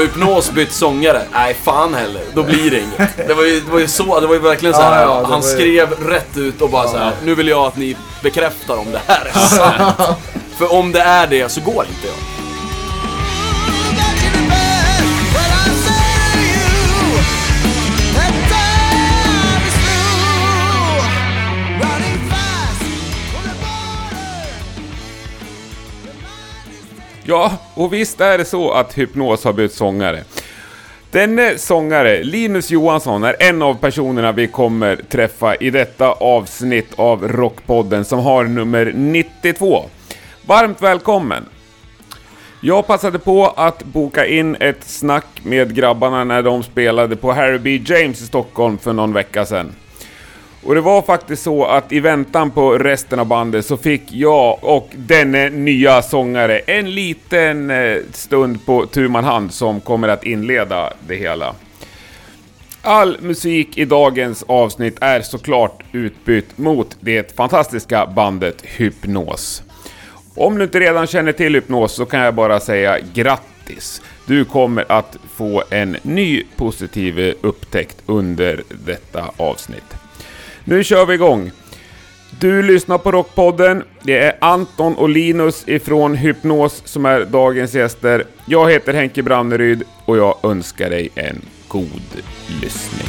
Har Hypnos bytt sångare? Nej, fan heller. Då blir det inget. Det var ju, det var ju så, det var ju verkligen så här. Ja, ja, han ju- skrev rätt ut och bara så här. Nu vill jag att ni bekräftar om det här är sant. För om det är det så går inte jag. Ja, och visst är det så att Hypnos har bytt sångare. Denne sångare, Linus Johansson, är en av personerna vi kommer träffa i detta avsnitt av Rockpodden som har nummer 92. Varmt välkommen! Jag passade på att boka in ett snack med grabbarna när de spelade på Harry B. James i Stockholm för någon vecka sedan. Och det var faktiskt så att i väntan på resten av bandet så fick jag och denne nya sångare en liten eh, stund på tu man hand som kommer att inleda det hela. All musik i dagens avsnitt är såklart utbytt mot det fantastiska bandet Hypnos. Om du inte redan känner till Hypnos så kan jag bara säga grattis! Du kommer att få en ny positiv upptäckt under detta avsnitt. Nu kör vi igång! Du lyssnar på Rockpodden. Det är Anton och Linus ifrån Hypnos som är dagens gäster. Jag heter Henke Branneryd och jag önskar dig en god lyssning.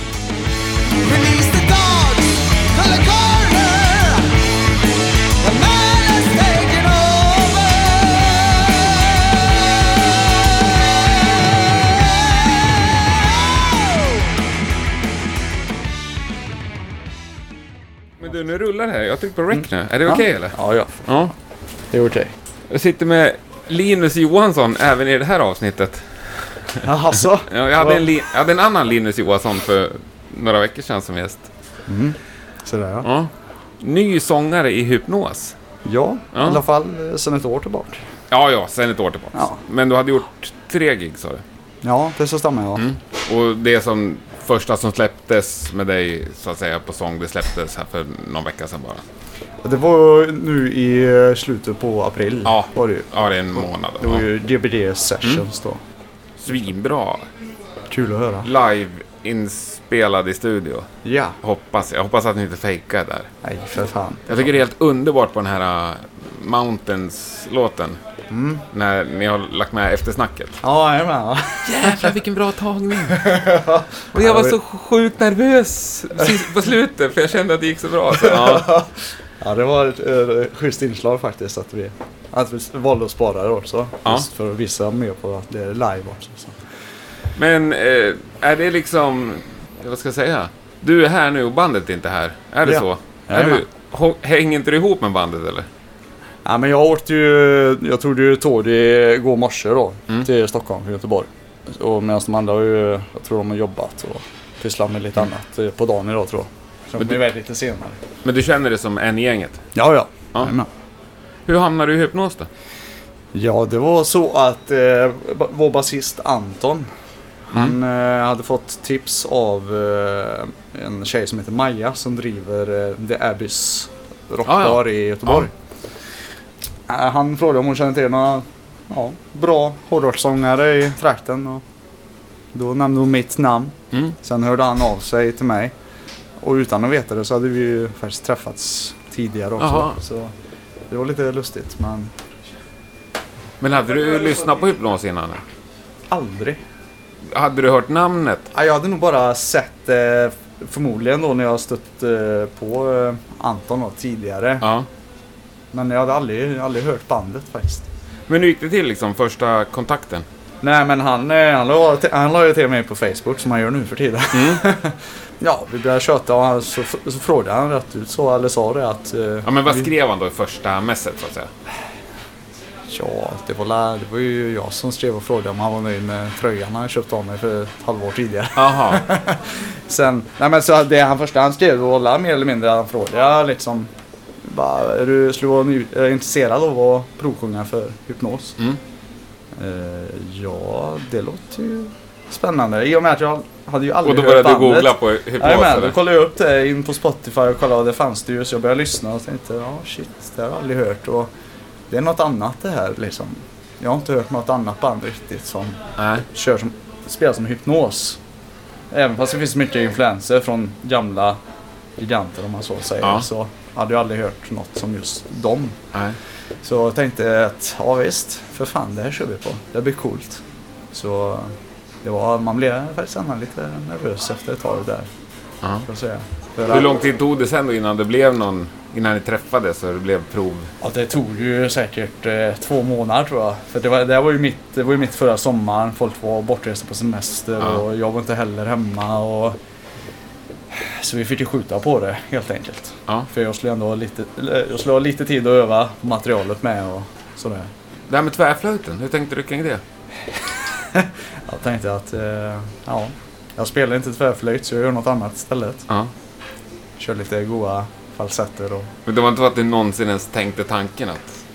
Release the dogs du, nu rullar det här. Jag trycker på rec nu. Är det okej eller? Ja, ja. Ja. Det är okej. Jag sitter med Linus Johansson även i det här avsnittet. Jaså? Ja, jag, hade en jag hade en annan Linus Johansson för några veckor sedan som gäst. Sådär ja. Ja. Ny sångare i Hypnos. Ja, Ja. i alla fall eh, sedan ett år tillbaka. Ja, ja, sen ett år tillbaka. Ja. Men du hade gjort tre gig sa du? Ja, det så stämmer ja. Mm. Och det som första som släpptes med dig så att säga på sång, det släpptes här för någon vecka sedan bara. Det var nu i slutet på april. Ja. Var det, ju. Ja, det är en månad. det var Ja. ju DBD sessions då. Svinbra. Kul att höra. Live inspelad i studio. Ja. Hoppas, jag hoppas att ni inte fejkar där. Nej, för fan. Jag tycker det är helt underbart på den här uh, Mountains-låten. När ni har lagt med eftersnacket. Ja, med. Jävlar vilken bra tagning! Och jag var så sjukt nervös på slutet för jag kände att det gick så bra. Så, ja. Ja, det var ett uh, schysst inslag faktiskt att vi, att vi valde att spara det också. Ja. Just för att visa mer på att det är live också. Så. Men eh, är det liksom, vad ska jag säga? Du är här nu och bandet är inte här. Är det Ja. så? Är Jajamän. du, hänger inte du ihop med bandet eller? Ja, men jag åkte ju, jag tog ju tåg igår morse då Mm. till Stockholm från Göteborg. Och medan de andra har ju, jag tror de har jobbat och pysslat med lite annat eh, på dagen idag tror jag. Så Men du- iväg lite senare. Men du känner det som en i gänget? Ja, ja. Ja. Hur hamnar du i hypnos då? Ja, det var så att eh, vår basist Anton Han eh, hade fått tips av eh, en tjej som heter Maja som driver eh, The Abyss rockbar i Göteborg. Han frågade om hon kände till några ja, bra hårdrockssångare i trakten. Och då nämnde hon mitt namn. Mm. Sen hörde han av sig till mig. Och utan att veta det så hade vi ju faktiskt träffats tidigare också. Så det var lite lustigt men Men hade du lyssnat på hypnos innan? aldrig. Hade du hört namnet? Ja, jag hade nog bara sett eh, förmodligen då när jag stött eh, på eh, Anton då, tidigare. Ja. Men jag hade aldrig, aldrig hört bandet faktiskt. Men hur gick det till liksom, första kontakten? Nej men han, eh, han, la, han la ju till mig på Facebook som han gör nu för tiden. ja, vi började köta och han, så, så frågade han rätt ut så, eller sa det att... eh, Ja, men vad vi- skrev han då i första messet så att säga? Ja, det var, det var ju jag som skrev och frågade om han var nöjd med tröjan han köpt av mig för ett halvår tidigare. Jaha. Sen, nej men så det han första han skrev var mer eller mindre han frågade liksom bara, är du skulle vara intresserad av att provsjunga för hypnos? Mm. Eh, ja, det låter ju spännande. I och med att jag hade ju Och aldrig då hört började du bandet. googla på hypnos Jajamän, då kollade jag upp det in på Spotify och kollade och det fanns det ju. Så jag började lyssna och tänkte, ja shit, det har jag aldrig hört. Och det är något annat det här liksom. Jag har inte hört något annat band riktigt som kör som, spelar som hypnos. Även fast det finns mycket influenser från gamla giganter om man så säger. Ja. Så hade jag aldrig hört något som just dem. Nej. Så jag tänkte att ja visst, för fan det här kör vi på. Det blir coolt. Så det var, man blev faktiskt ändå lite nervös efter ett tag där. Ja. Säga. För Hur lång tid tog det sen då innan det blev någon, innan ni träffades och det blev prov? Ja, det tog ju säkert eh, två månader tror jag. För det var, det var ju mitt, det var ju mitt förra sommaren. Folk var bortresta på semester Ja. och jag var inte heller hemma. Och... Så vi fick ju skjuta på det helt enkelt. Ja. För jag skulle ändå ha lite, jag skulle ha lite tid att öva materialet med och sådär. Det här med tvärflöjten, hur tänkte du kring det? Jag tänkte att, eh, ja, jag spelar inte tvärflöjt så jag gör något annat istället. Ja. Kör lite goa falsetter och... Men det var inte så att du någonsin ens tänkte tanken att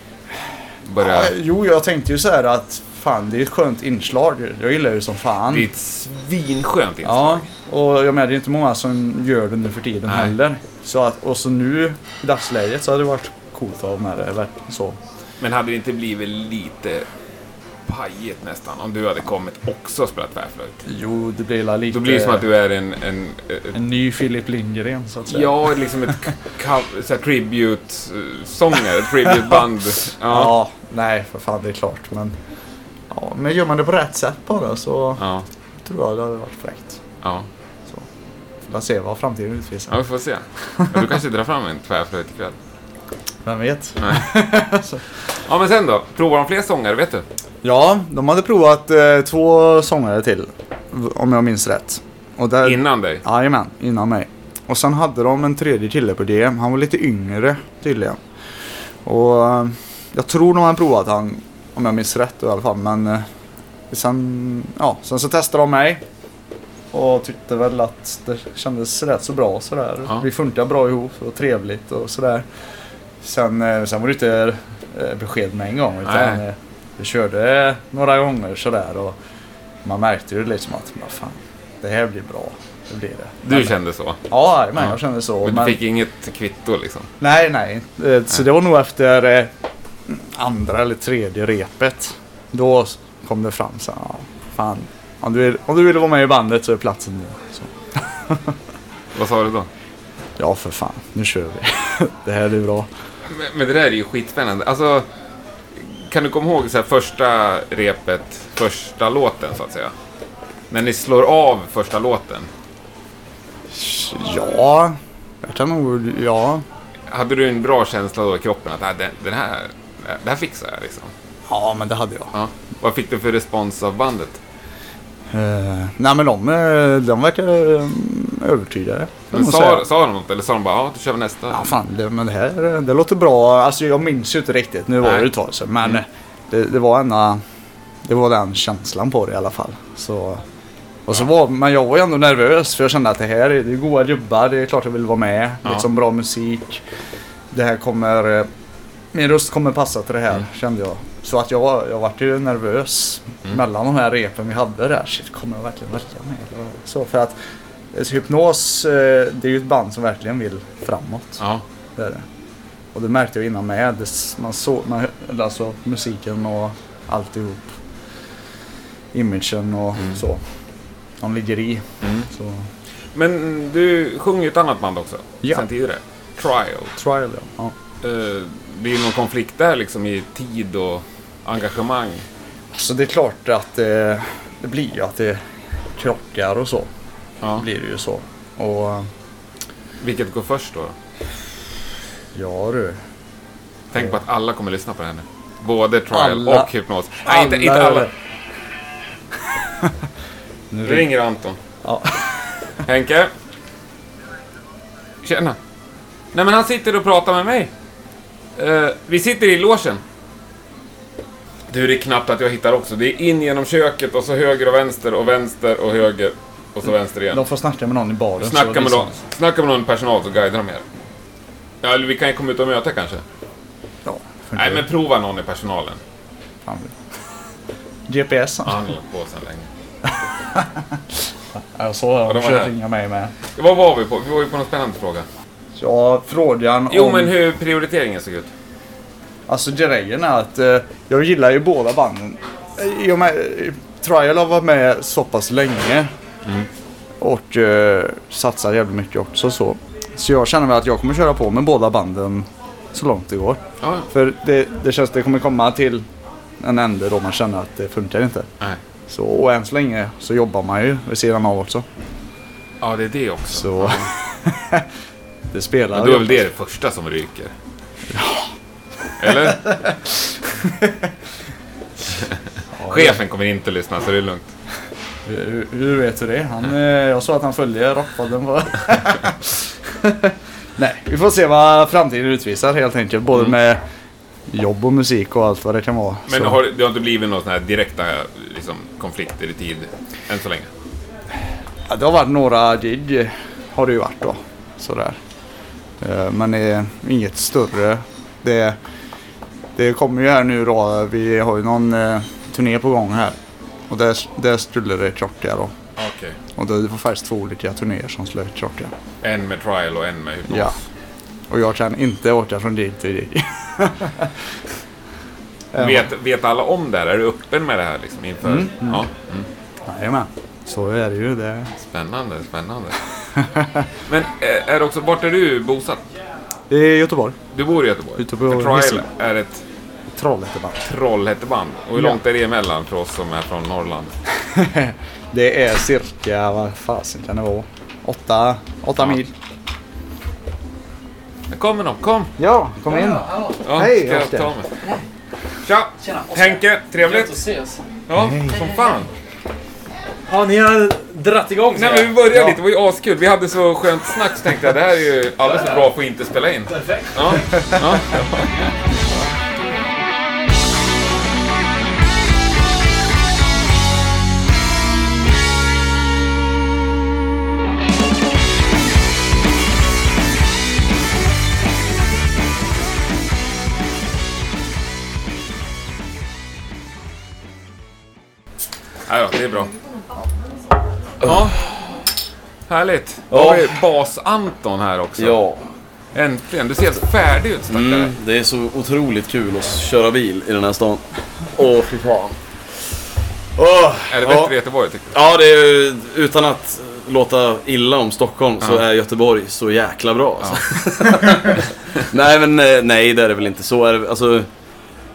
börja... Ja, jo, jag tänkte ju så här att fan, det är ett skönt inslag. Jag gillar ju som fan. Det är ett svinskönt inslag. Ja, och jag menar det är inte många som gör det nu för tiden Nej. heller. Så att, och så nu i dagsläget så hade det varit coolt att ha med det. Så. Men hade det inte blivit lite pajigt nästan om du hade kommit också och spelat tvärflöjt? Jo, det blir lite... Då blir det som att du är en... en, En ny Filip Lindgren så att säga. ja, liksom ett cover, så här tribute-sångare, tribute-band. Ja. Ja, nej för fan det är klart. Men, ja, men gör man det på rätt sätt bara så Ja. tror jag det hade varit fräckt. Ja. Får se vad framtiden utvisar. ja, vi får se. Ja, Du kanske drar fram en tvärflöjt ikväll. Vem vet? Ja, men sen då? Provar de fler sångare, vet du? Ja, de hade provat eh, två sångare till. Om jag minns rätt. Och där, Innan dig? Jajamän, innan mig. Och sen hade de en tredje kille på det. Han var lite yngre tydligen. Och eh, jag tror de har provat han, om jag minns rätt i alla fall. Men eh, sen, ja, sen så testade de mig. Och tyckte väl att det kändes rätt så bra sådär. Ja. Vi funkar bra ihop och trevligt och sådär. Sen, eh, sen var det inte eh, besked med en gång. Utan Nej. eh, vi körde några gånger sådär. Och man märkte ju liksom att, vad fan, det här blir bra. Det blir det. Du Men- kände så? Ja, men Ja. jag kände så. Men Men du fick inget kvitto liksom? Nej, nej. Eh, Så det var nog efter andra eller tredje repet. Då kom det fram så ja, fan. Om du, vill, om du vill vara med i bandet så är platsen nu. Vad sa du då? ja, för fan. Nu kör vi. det här är bra. Men, men det där är ju skitspännande. Alltså, kan du komma ihåg så första repet, första låten så att säga? När ni slår av första låten. Ja, jag kan nog, ja. Hade du en bra känsla då i kroppen att "Ah, den, den här, det här fixar jag liksom? Ja, men det hade jag. Ja. Vad fick du för respons av bandet? Eh, nej, men de, eh, de verkar eh, övertygade. Men sa, sa de något eller sa de bara ja, då kör vi nästa? Ja, fan, det, men det här det låter bra. Alltså jag minns ju inte riktigt. Nu var Nej. det ett tag sedan. Men Mm. det, det var en Det var den känslan på det i alla fall. Så, och så var, men jag var ju ändå nervös för jag kände att det här är, det är goa gubbar. Det är klart jag vill vara med. Ja. Liksom bra musik. Det här kommer... Min röst kommer passa till det här Mm. kände jag. Så att jag, jag vart ju nervös Mm. mellan de här repen vi hade där. Shit, kommer jag verkligen välja? Eller Så för att eh, Hypnos, eh, det är ju ett band som verkligen vill framåt. Ja. Det är det. Och det märkte jag innan med. Man såg, man, alltså musiken och alltihop. Imagen och Mm. så. De ligger i. Mm. Så. Men du sjunger ju ett annat band också. Ja. Sen tidigare. Trial. Trial ja. ja. Eh, blir någon konflikt där liksom i tid och engagemang? Så det är klart att det, det blir ju att det krockar och så. Ja. Blir det ju så. Och Vilket går först då? ja du. Tänk på att alla kommer lyssna på det här nu. Både trial Alla- och hypnos. Nej, inte, inte alla. nu Nu ring. ringer Anton. Ja. Henke? Tjena. Nej men han sitter och pratar med mig. Eh, vi sitter i logen. Du, det är knappt att jag hittar också. Det är in genom köket och så höger och vänster och vänster och höger och så vänster igen. De får snacka med någon i baren. Snacka med, liksom- någon, snacka med någon personal så guidar de er. Ja, eller vi kan ju komma ut och möta kanske. Ja, Nej, men prova någon i personalen. Fan. GPS. Han har på sedan länge. Jag såg här. ringa mig med. Vad var vi på? Vi var ju på någon spännande fråga. Ja, frågan Jo, om... men hur prioriteringen såg ut. Alltså grejen är att eh, jag gillar ju båda banden. Eh, I och med, eh, Trial har varit med så pass länge. Och eh, satsar jävligt mycket också så. Så jag känner väl att jag kommer köra på med båda banden så långt det går. Ja. För det, det känns det kommer komma till en ände då man känner att det funkar inte. Nej. Så, och än så länge så jobbar man ju vid sidan av också. Ja, det är det också. Så det spelar Men då är väl det det första som ryker? Ja. Eller? Chefen kommer inte lyssna, så det är lugnt. Hur, hur vet du det? Han, eh, jag sa att han följer Rockpodden på... Nej, vi får se vad framtiden utvisar helt enkelt. Både med jobb och musik och allt vad det kan vara. Men Så- har, det har inte blivit några sådana här direkta liksom, konflikter i tid än så länge? Ja, det har varit några gig har det ju varit då. Sådär. Eh, Men det är inget större. Det, det kommer ju här nu då. Vi har ju någon eh, turné på gång här. Och där, där skulle det krocka då. Okej. Och det var faktiskt två olika turnéer som skulle krocka. En med trial och en med hypnos. Ja. Och jag kan inte åka från gig till gig. Vet, vet alla om det här? Är du öppen med det här liksom, inför? Mm, Ja. Mm. Jajamän. Så är det ju. Det. Spännande, spännande. Men eh, är det också, vart är du bosatt? är Göteborg. Du bor i Göteborg? På För Trial är ett Trollhätteband. Trollhätteband. Och hur Ja. långt är det emellan för oss som är från Norrland? Det är cirka, vad fasen kan det vara? Åtta, åtta Ja. mil. Där kommer de, kom! Ja, kom in. Ja, Hej, ska jag Oskar. Tja! Henke, trevligt! ses. Ja, som fan. Ja, ni har dratt igång Nej men vi började lite, det var ju askul. Vi hade så skönt snack så tänkte jag det här är ju alldeles för bra för att inte spela in. Perfekt. Ja, ja. Ja, ja, det är bra. Ja. Härligt. Då har vi Bas-Anton här också. Ja, Äntligen. Du ser helt färdig ut stackare. mm, det är så otroligt kul att köra bil i den här stan. Åh, fy fan. Åh, Är det ja. bättre i Göteborg tycker du? Ja, det är utan att låta illa om Stockholm så Ja. är Göteborg så jäkla bra. Alltså. nej, men eh, nej, det är det väl inte. Så är det, alltså,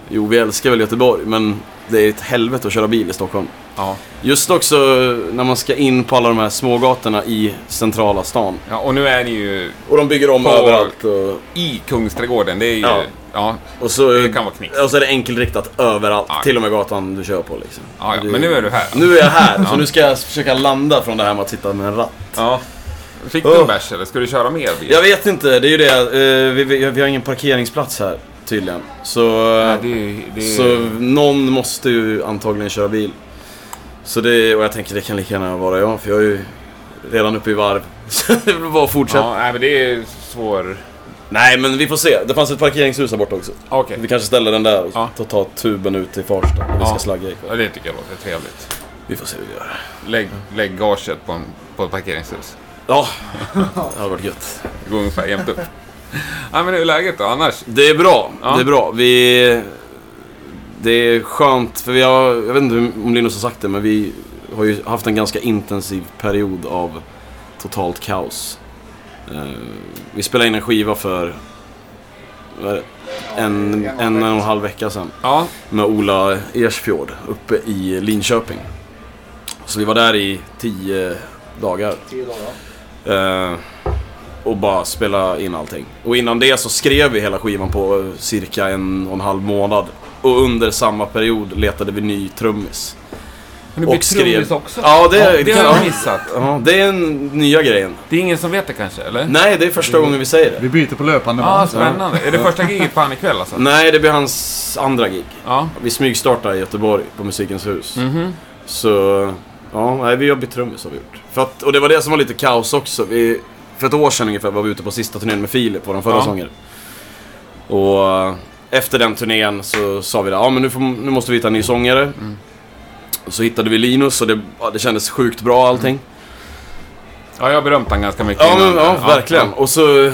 jo, vi älskar väl Göteborg, men det är ett helvete att köra bil i Stockholm. Ja. Just också när man ska in på alla de här smågatorna i centrala stan. ja. Och nu är ni ju Och de bygger om På- överallt. Och, i Kungsträdgården. Det är ju... Ja. Ja. och, så, Det kan vara knix. och så är det enkelriktat överallt. Ja. Till och med gatan du kör på liksom. Ja, ja. Det- Men nu är du här. Nu är jag här, så nu ska jag försöka landa från det här med att sitta med en ratt. Ja. Fick du en Oh. bärs eller? Ska du köra mer bil? Jag vet inte, det är ju det. eh, vi, vi, vi har ingen parkeringsplats här tydligen. Så, eh, det är, det är... så någon måste ju antagligen köra bil. Så det, och jag tänker det kan lika gärna vara jag, för jag är ju redan uppe i varv. Så det väl bara att fortsätta. Ja, nej, men det är svår... Nej men vi får se, det fanns ett parkeringshus här borta också. Okej. Vi kanske ställer den där och Ja. tar, tar tuben ut till Farsta. när Vi ska Ja. slagga ikväll. Ja, det tycker jag låter trevligt. Vi får se hur vi gör. Lägg, lägg gaget på, en, på ett parkeringshus. Ja, det hade varit gött. Det går ungefär jämnt upp. Ja, men hur är läget då annars? Det är bra, Ja. det är bra. Vi... Det är skönt, för vi har, jag vet inte om Linus har sagt det, men vi har ju haft en ganska intensiv period av totalt kaos. Eh, vi spelade in en skiva för? En, en, en och en halv vecka sedan Ja, med Ola Ersfjord uppe i Linköping. Så vi var där i tio dagar. Tio dagar. Och bara spela in allting. Och innan det så skrev vi hela skivan på eh, cirka en och en halv månad. Och under samma period letade vi ny trummis. men du Och blir skrev- trummis också? Ja, det, Ja, det, det kan, har jag ja. missat. Ja, det är en nya grejen. Det är ingen som vet det kanske, eller? Nej, det är första gången vi säger det. Vi byter på löpande Ja, band. spännande. Är det första giget fan ikväll alltså? Nej, det blir hans andra gig. Ja. Vi smygstartar i Göteborg på Musikens hus. Mhm. Så, ja, nej, vi har bytt trummis har vi gjort. För att, och det var det som var lite kaos också. Vi, för ett år sedan ungefär var vi ute på sista turnén med Filip, vår förra Ja. sångare. Och eh, efter den turnén så sa vi det, ja men nu, får, nu måste vi hitta en ny sångare. Så hittade vi Linus och det, ja, det kändes sjukt bra allting. Ja, jag har berömt han ganska mycket Ja, men, ja, verkligen. Och så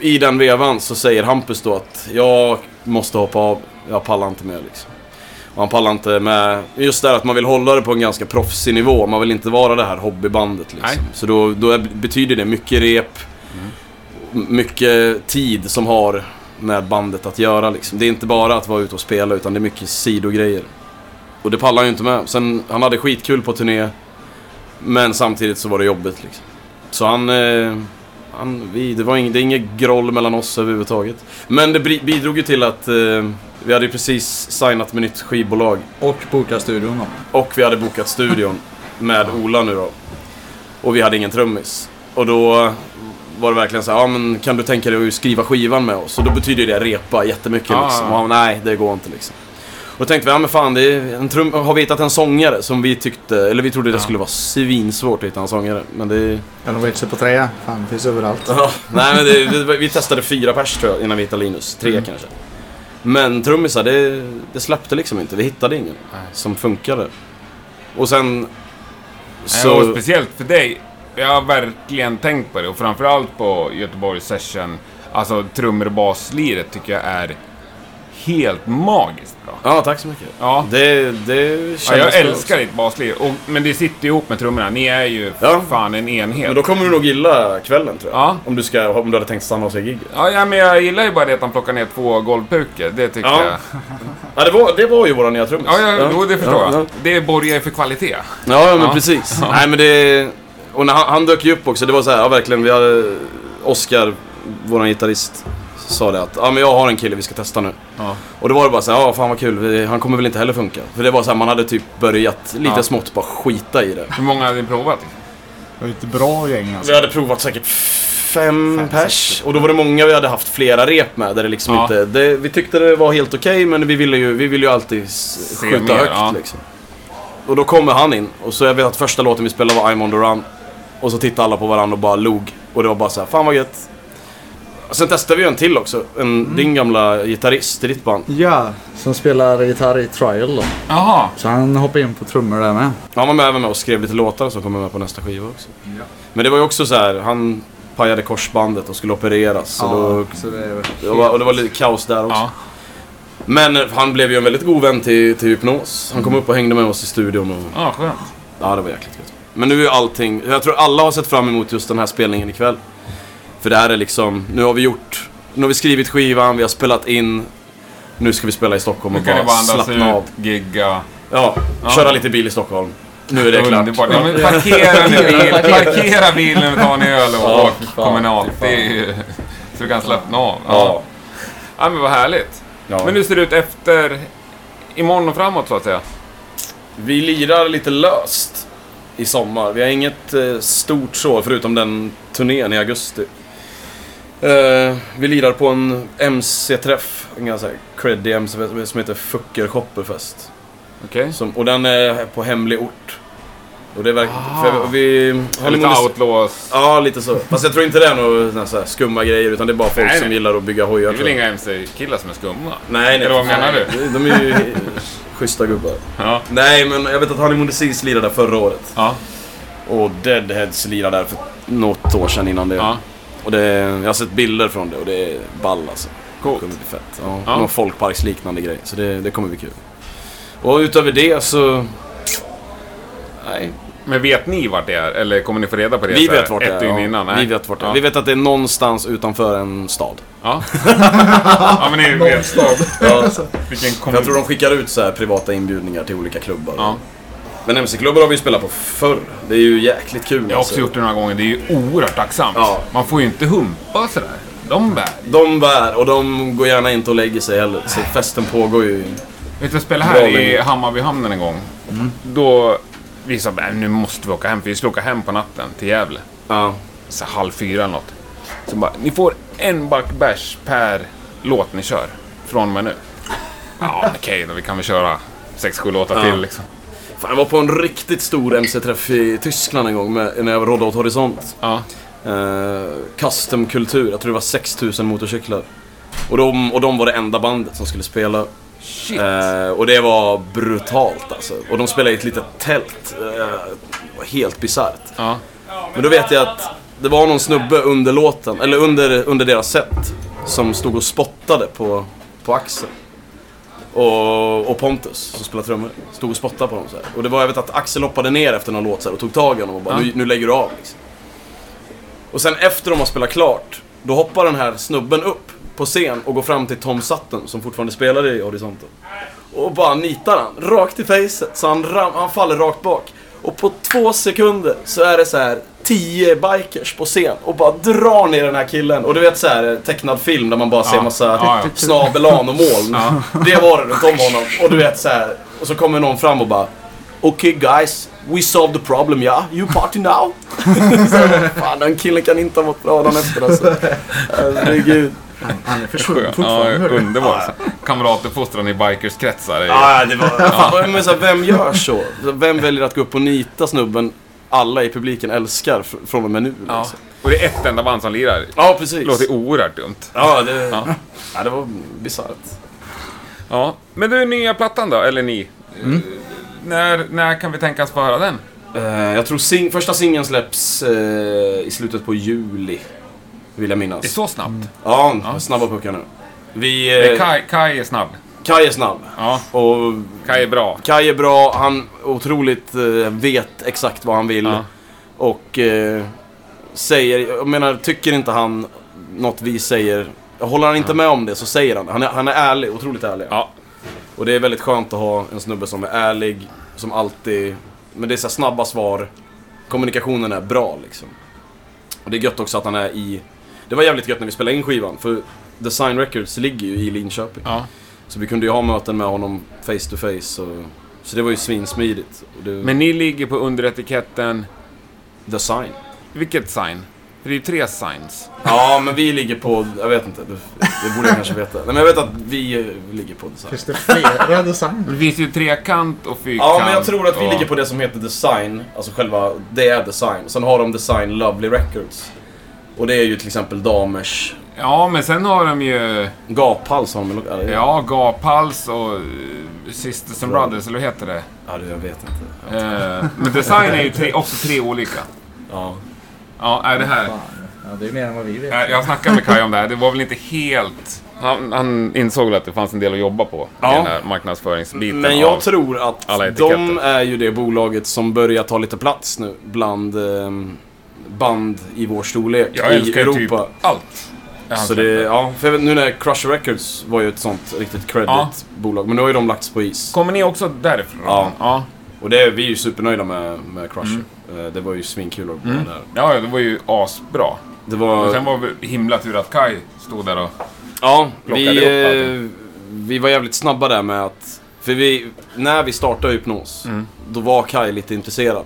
i den vevan så säger Hampus då att jag måste hoppa av. Jag pallar inte med liksom. Han pallar inte med just det här att man vill hålla det på en ganska proffsig nivå. Man vill inte vara det här hobbybandet liksom. Nej. Så då, då betyder det mycket rep, m- mycket tid som har med bandet att göra liksom. Det är inte bara att vara ute och spela utan det är mycket sidogrejer. Och det pallar ju inte med. Sen, han hade skitkul på turné. Men samtidigt så var det jobbigt liksom. Så han... Eh, han vi, det var ing, det är inget groll mellan oss överhuvudtaget. Men det bidrog ju till att eh, vi hade ju precis signat med nytt skivbolag. Och boka studion då. Och vi hade bokat studion med Ola nu då. Och vi hade ingen trummis. Och då var det verkligen så här, ja men kan du tänka dig att skriva skivan med oss? Och då betyder det repa jättemycket Ah. liksom. Och han, nej, det går inte liksom. Och då tänkte vi, ja men fan, det är en trum har vi hittat en sångare som vi tyckte, eller vi trodde det skulle vara svinsvårt att hitta en sångare. Men det... Sig på tre. Fan, det finns överallt. Ja, nej men det, det, vi testade fyra pers tror jag innan vi hittade Linus. Tre kanske. Men trummisar, det, det släppte liksom inte. Vi hittade ingen som funkade. Och sen... Så... Och speciellt för dig. Jag har verkligen tänkt på det och framförallt på Göteborg Session. Alltså trummor och basliret tycker jag är helt magiskt bra. Ja, tack så mycket. Ja. Det, det Ja, jag älskar också. ditt baslir. Och, men det sitter ihop med trummorna. Ni är ju Ja. fan en enhet. Men då kommer du nog gilla kvällen tror jag. Ja. Om, du ska, om du hade tänkt stanna och se gigget. Ja, ja, men jag gillar ju bara det att han plockar ner två golvpukor. Det tycker Ja. jag. Ja, det var, det var ju våran nya trummis. Ja, ja, Jo, det förstår ja, jag. Ja, Det borgar ju för kvalitet. ja, ja men Ja. precis. Nej, men det... Och när han, han dök ju upp också, det var så här, ja verkligen, vi hade... Oskar, våran gitarrist, sa det att ja men jag har en kille vi ska testa nu. Ja. Och då var det bara så ja fan vad kul, vi- han kommer väl inte heller funka. För det var så här, man hade typ börjat lite Ja. smått bara skita i det. Hur många hade ni provat? Det var ett bra gäng alltså. Vi hade provat säkert fem, Fem, pers. sex, Och då var det många vi hade haft flera rep med. Där det liksom Ja. inte, det, vi tyckte det var helt okej, men vi ville ju, vi ville ju alltid skjuta mer, högt ja. liksom. Och då kommer han in. Och så jag vet att första låten vi spelade var I'm on the run. Och så tittade alla på varandra och bara log. Och det var bara så här, fan vad gött. Sen testade vi en till också. En, Din gamla gitarrist i ditt band. Ja, som spelar gitarr i Trial då. Jaha. Så han hoppade in på trummor där med. Han var med även med och skrev lite låtar som kommer med på nästa skiva också. Men det var ju också så här, han pajade korsbandet och skulle opereras. Så då, så det var, och det var lite kaos där också. Ja. Men eh, han blev ju en väldigt god vän till, till Hypnos. Han kom upp och hängde med oss i studion och... Ja, skönt. Ja, det var jäkligt gött. Men nu är ju allting... Jag tror alla har sett fram emot just den här spelningen ikväll. För det här är liksom... Nu har vi gjort... Nu har vi skrivit skivan, vi har spelat in. Nu ska vi spela i Stockholm och bara bara slappna av. ut, gigga. Ja, Ja. köra lite bil i Stockholm. Nu är det klart. Underbart. Ja, men parkera, nu bil, parkera bilen ta en öl och Ja, åk kommunalt. Det är ju, så du kan slappna av. Ja. Ja. ja, men vad härligt. ja. Men hur ser det ut efter imorgon och framåt så att säga? Vi lirar lite löst i sommar. Vi har inget eh, stort så, förutom den turnén i augusti. Eh, vi lirar på en MC-träff, en ganska creddig MC som heter Fucker Shopperfest. Okej? Som, och den är på hemlig ort. Och det är verkligen... Ah. Vi har Lite outlaws. Ja, lite så. Fast jag tror inte det är några så här skumma grejer, utan det är bara folk Nej, som nej. gillar att bygga Det hojar. är väl inga MC-killar som är skumma? Nej, nej. Eller vad menar du? De är ju schyssta gubbar. Ja. Nej, men jag vet att Honeymoon Disease lirade där förra året. Ja. Och Deadheads lirade där för något år sedan innan det. ja. Och det, jag har sett bilder från det och det är ball alltså. Det Coolt. kommer bli fett. Ja, Ja. Någon folkparksliknande grej. Så det, det kommer bli kul. Och utöver det så... Nej, Men vet ni vart det är? Eller kommer ni få reda på det vi vet vart det ett är. dygn ja. innan? Nej. Vi vet vart det är. ja. Vi vet att det är någonstans utanför en stad. Ja. ja, men ni vet. Ja. Vilken kommun. jag tror de skickar ut så här privata inbjudningar till olika klubbar. Ja. Men MC-klubbar har vi spelat på förr. Det är ju jäkligt kul. Jag har också gjort det några gånger. Det är ju oerhört tacksamt. Ja. Man får ju inte humpa sådär. De bär. De bär och de går gärna inte och lägger sig heller. Så festen pågår ju. Vet du, jag spelade Bra här i. Hammarbyhamnen en gång. Då... Vi sa "Nej, nu måste vi åka hem, för vi skulle åka hem på natten till Gävle. Ja. Så halv fyra eller något. Så bara, ni får en back bärs per låt ni kör. Från och med nu. Ja, okej då, vi kan väl köra sex, sju låtar Ja. till liksom. Fan, jag var på en riktigt stor MC-träff i Tyskland en gång med, när jag rådde åt Horisont. Ja. Eh, custom kultur. Jag tror det var 6000 motorcyklar. Och de, och de var det enda bandet som skulle spela. Eh, och det var brutalt alltså. Och de spelade i ett litet tält. Eh, var helt bisarrt. Ja. Men då vet jag att det var någon snubbe under låten, eller under, under deras set, som stod och spottade på, på Axel. Och, och Pontus, som spelar trummor, stod och spottade på dem så här. Och det var, jag vet att Axel hoppade ner efter någon låt så här, och tog tag i honom och bara Ja. nu, nu lägger du av liksom. Och sen efter de har spelat klart, då hoppar den här snubben upp på scen och går fram till Tom Sutton, som fortfarande spelar i Horisonten. Och bara nitar han, rakt i facet, så han, ram, han faller rakt bak. Och på två sekunder så är det så här tio bikers på scen och bara drar ner den här killen. Och du vet så här tecknad film där man bara ser Ja. massa Ja, ja. snabelan och moln. Det var det runt om honom. Och du vet så här. Och så kommer någon fram och bara Okej guys, we solved the problem ja. You party now. så, fan den killen kan inte ha mått bra dagen efter alltså. Herregud. Han är försvunnen Ja, fortfarande. hörru. underbart. Kamratuppfostran i bikerskretsar. Ja, det var... Fan, men så här, vem gör så? Vem väljer att gå upp och nita snubben alla i publiken älskar fr- från och med nu? Ja. Liksom? Och det är ett enda band som lirar. Ja, precis. Det låter oerhört dumt. Ja, det, Ja. ja. det var bisarrt. Ja. Men du, nya plattan då? Eller ni? Eh, När, när kan vi tänkas få höra den? Eh, jag tror sing första singeln släpps eh, i slutet på juli. Vill jag minnas. Det är så snabbt. Ja, snabba puckar nu. Vi... Det är Eh, Kai, Kai är snabb. Kai är snabb. Ja, Och Kai är bra. Kai är bra, han otroligt eh, vet exakt vad han vill. Ja. Och eh, säger, jag menar, tycker inte han något vi säger, håller han inte med om det så säger han det. Han är, han är ärlig, otroligt ärlig. Ja. Och det är väldigt skönt att ha en snubbe som är ärlig, som alltid, men det är så här snabba svar. Kommunikationen är bra liksom. Och det är gött också att han är i, det var jävligt gött när vi spelade in skivan, för Design Records ligger ju i Linköping. Ja. Så vi kunde ju ha möten med honom face to face. Och, så det var ju svinsmidigt. Det, Men ni ligger på underetiketten... Design. Vilket sign? För det är ju tre signs. Ja, men vi ligger på, jag vet inte, det, det borde jag kanske veta. Nej, men jag vet att vi eh, ligger på design. Finns det flera designer? Det finns ju trekant och fyrkant. Ja, men jag tror att vi och... ligger på det som heter design. Alltså själva, det är design. Sen har de design Lovely Records. Och det är ju till exempel damers Ja, men sen har de ju... gaphals har de eller- Ja, Gaphals och eh, Sisters and Brothers, eller vad heter det? Ja, du, jag vet inte. Eh, men design är ju tre, också tre olika. Ja. Ja, är det här... Ja, det är mer än vad vi vet. Jag, snackade med Kaj om det här. Det var väl inte helt... Han, han insåg väl att det fanns en del att jobba på Ja. i den här marknadsföringsbiten. Men jag av- tror att de är ju det bolaget som börjar ta lite plats nu bland ehm, band i vår storlek Jag i ju Europa. typ allt. Så det, ja, för vet, nu när Crusher Records var ju ett sånt riktigt credit Ja. bolag, men nu har ju de lagts på is. Kommer ni också därifrån? Ja. Ja, Och det, är- vi är ju supernöjda med, med Crusher. Eh, Det var ju svinkul att vara Mm. där. ja det var ju asbra. Det Och var... sen var det himla tur att Kaj stod där och... Ja, vi, upp eh, vi var jävligt snabba där med att... För vi, när vi startade Hypnos, Mm. då var Kai lite intresserad.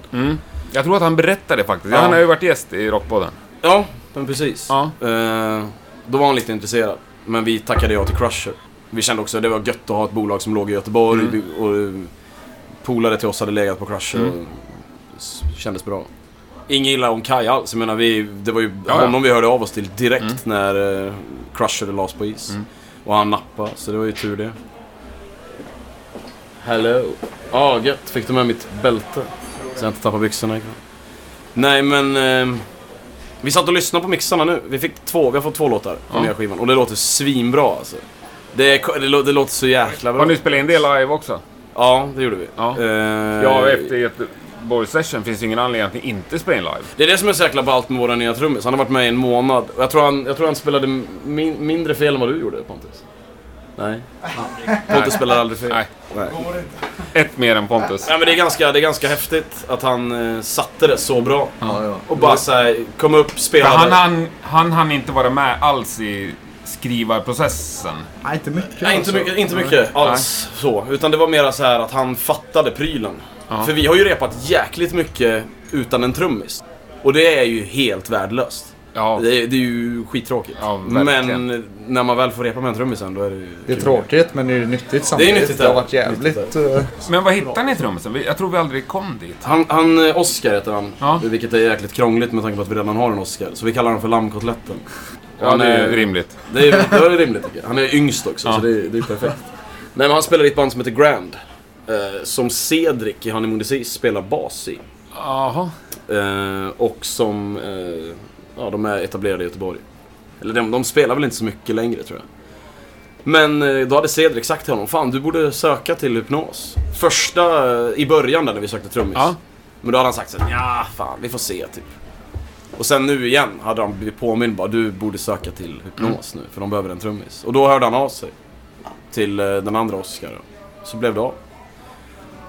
Jag tror att han berättade faktiskt. Ja. Han har ju varit gäst i Rockpodden. Ja, men precis. Ja. Eh, då var han lite intresserad. Men vi tackade ja till Crusher. Vi kände också att det var gött att ha ett bolag som låg i Göteborg. Mm. Och eh, polare till oss hade legat på Crusher. Mm. Kändes bra. Inget illa om Kai alls. Jag menar, vi, det var ju Ja, ja. honom vi hörde av oss till direkt Mm. när uh, Crusher lades på is. Mm. Och han nappade, så det var ju tur det. Hello. Ja, ah, gött. Fick du med mitt bälte? Så jag inte tappar byxorna ikväll. Nej, men... ehm, vi satt och lyssnade på mixarna nu. Vi fick två, vi har fått två låtar på Ja. nya skivan. Och det låter svinbra alltså. Det, är, det, lå- det låter så jäkla bra. Har ni spelat in det live också? Ja, det gjorde vi. Ja. Eh, Ja, efter Göteborgs session finns det ingen anledning att ni inte spelar in live. Det är det som är så jäkla ballt med våra nya trummis. Han har varit med i en månad. Och jag tror han, jag tror han spelade min, mindre fel än vad du gjorde Pontus. Nej. Pontus spelar aldrig fel. Nej. Nej. Ett mer än Pontus. Ja, men det är, ganska, det är ganska häftigt att han eh, satte det så bra. Ja, ja. Och bara såhär, kom upp, spelade. han, han, han hann inte vara med alls i skrivarprocessen. Nej, inte mycket Nej, inte alltså. mycket, inte mycket alls så. Utan det var mera så här att han fattade prylen. Ja. För vi har ju repat jäkligt mycket utan en trummis. Och det är ju helt värdelöst. Ja, Det är, det är ju skittråkigt. Ja, men när man väl får repa med en trummis sen, då är det ju Det är kul. tråkigt men det är nyttigt samtidigt. nyttigt, det har varit jävligt... Eh, men vad hittade ni trummisen? Jag tror vi aldrig kom dit. Han, han eh, Oscar heter han. Ja. Vilket är jäkligt krångligt med tanke på att vi redan har en Oscar. Så vi kallar honom för Lammkotletten. Ja, Han det är är- rimligt. Det är, det är rimligt tycker jag. Han är yngst också, Ja. så det är, det är perfekt. Nej men han spelar i ett band som heter Grand. Eh, som Cedric i Honeymoon Disease spelar bas i. Jaha. Eh, och som, eh, ja de är etablerade i Göteborg. Eller de, de spelar väl inte så mycket längre tror jag. Men eh, då hade Cedric sagt till honom, fan du borde söka till hypnos. Första, eh, i början där när vi sökte trummis. Ja. Men då hade han sagt såhär, ja fan vi får se typ. Och sen nu igen hade han blivit påmind bara, du borde söka till hypnos nu för de behöver en trummis. Och då hörde han av sig. Till eh, den andra Oscar. Så blev det av.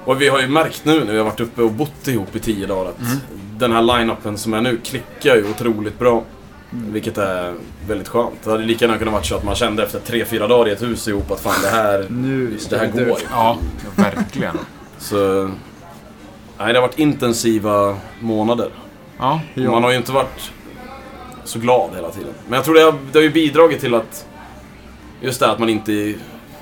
Och vi har ju märkt nu när vi har varit uppe och bott ihop i tio dagar att den här line-upen som är nu klickar ju otroligt bra. Vilket är väldigt skönt. Det hade lika gärna kunnat vara så att man kände efter tre fyra dagar i ett hus ihop att fan det här, Nu det här går. dö. Ja, verkligen. Så... Nej, det har varit intensiva månader. Ja. Ja. Man har ju inte varit så glad hela tiden. Men jag tror det har, det har ju bidragit till att... Just det att man inte...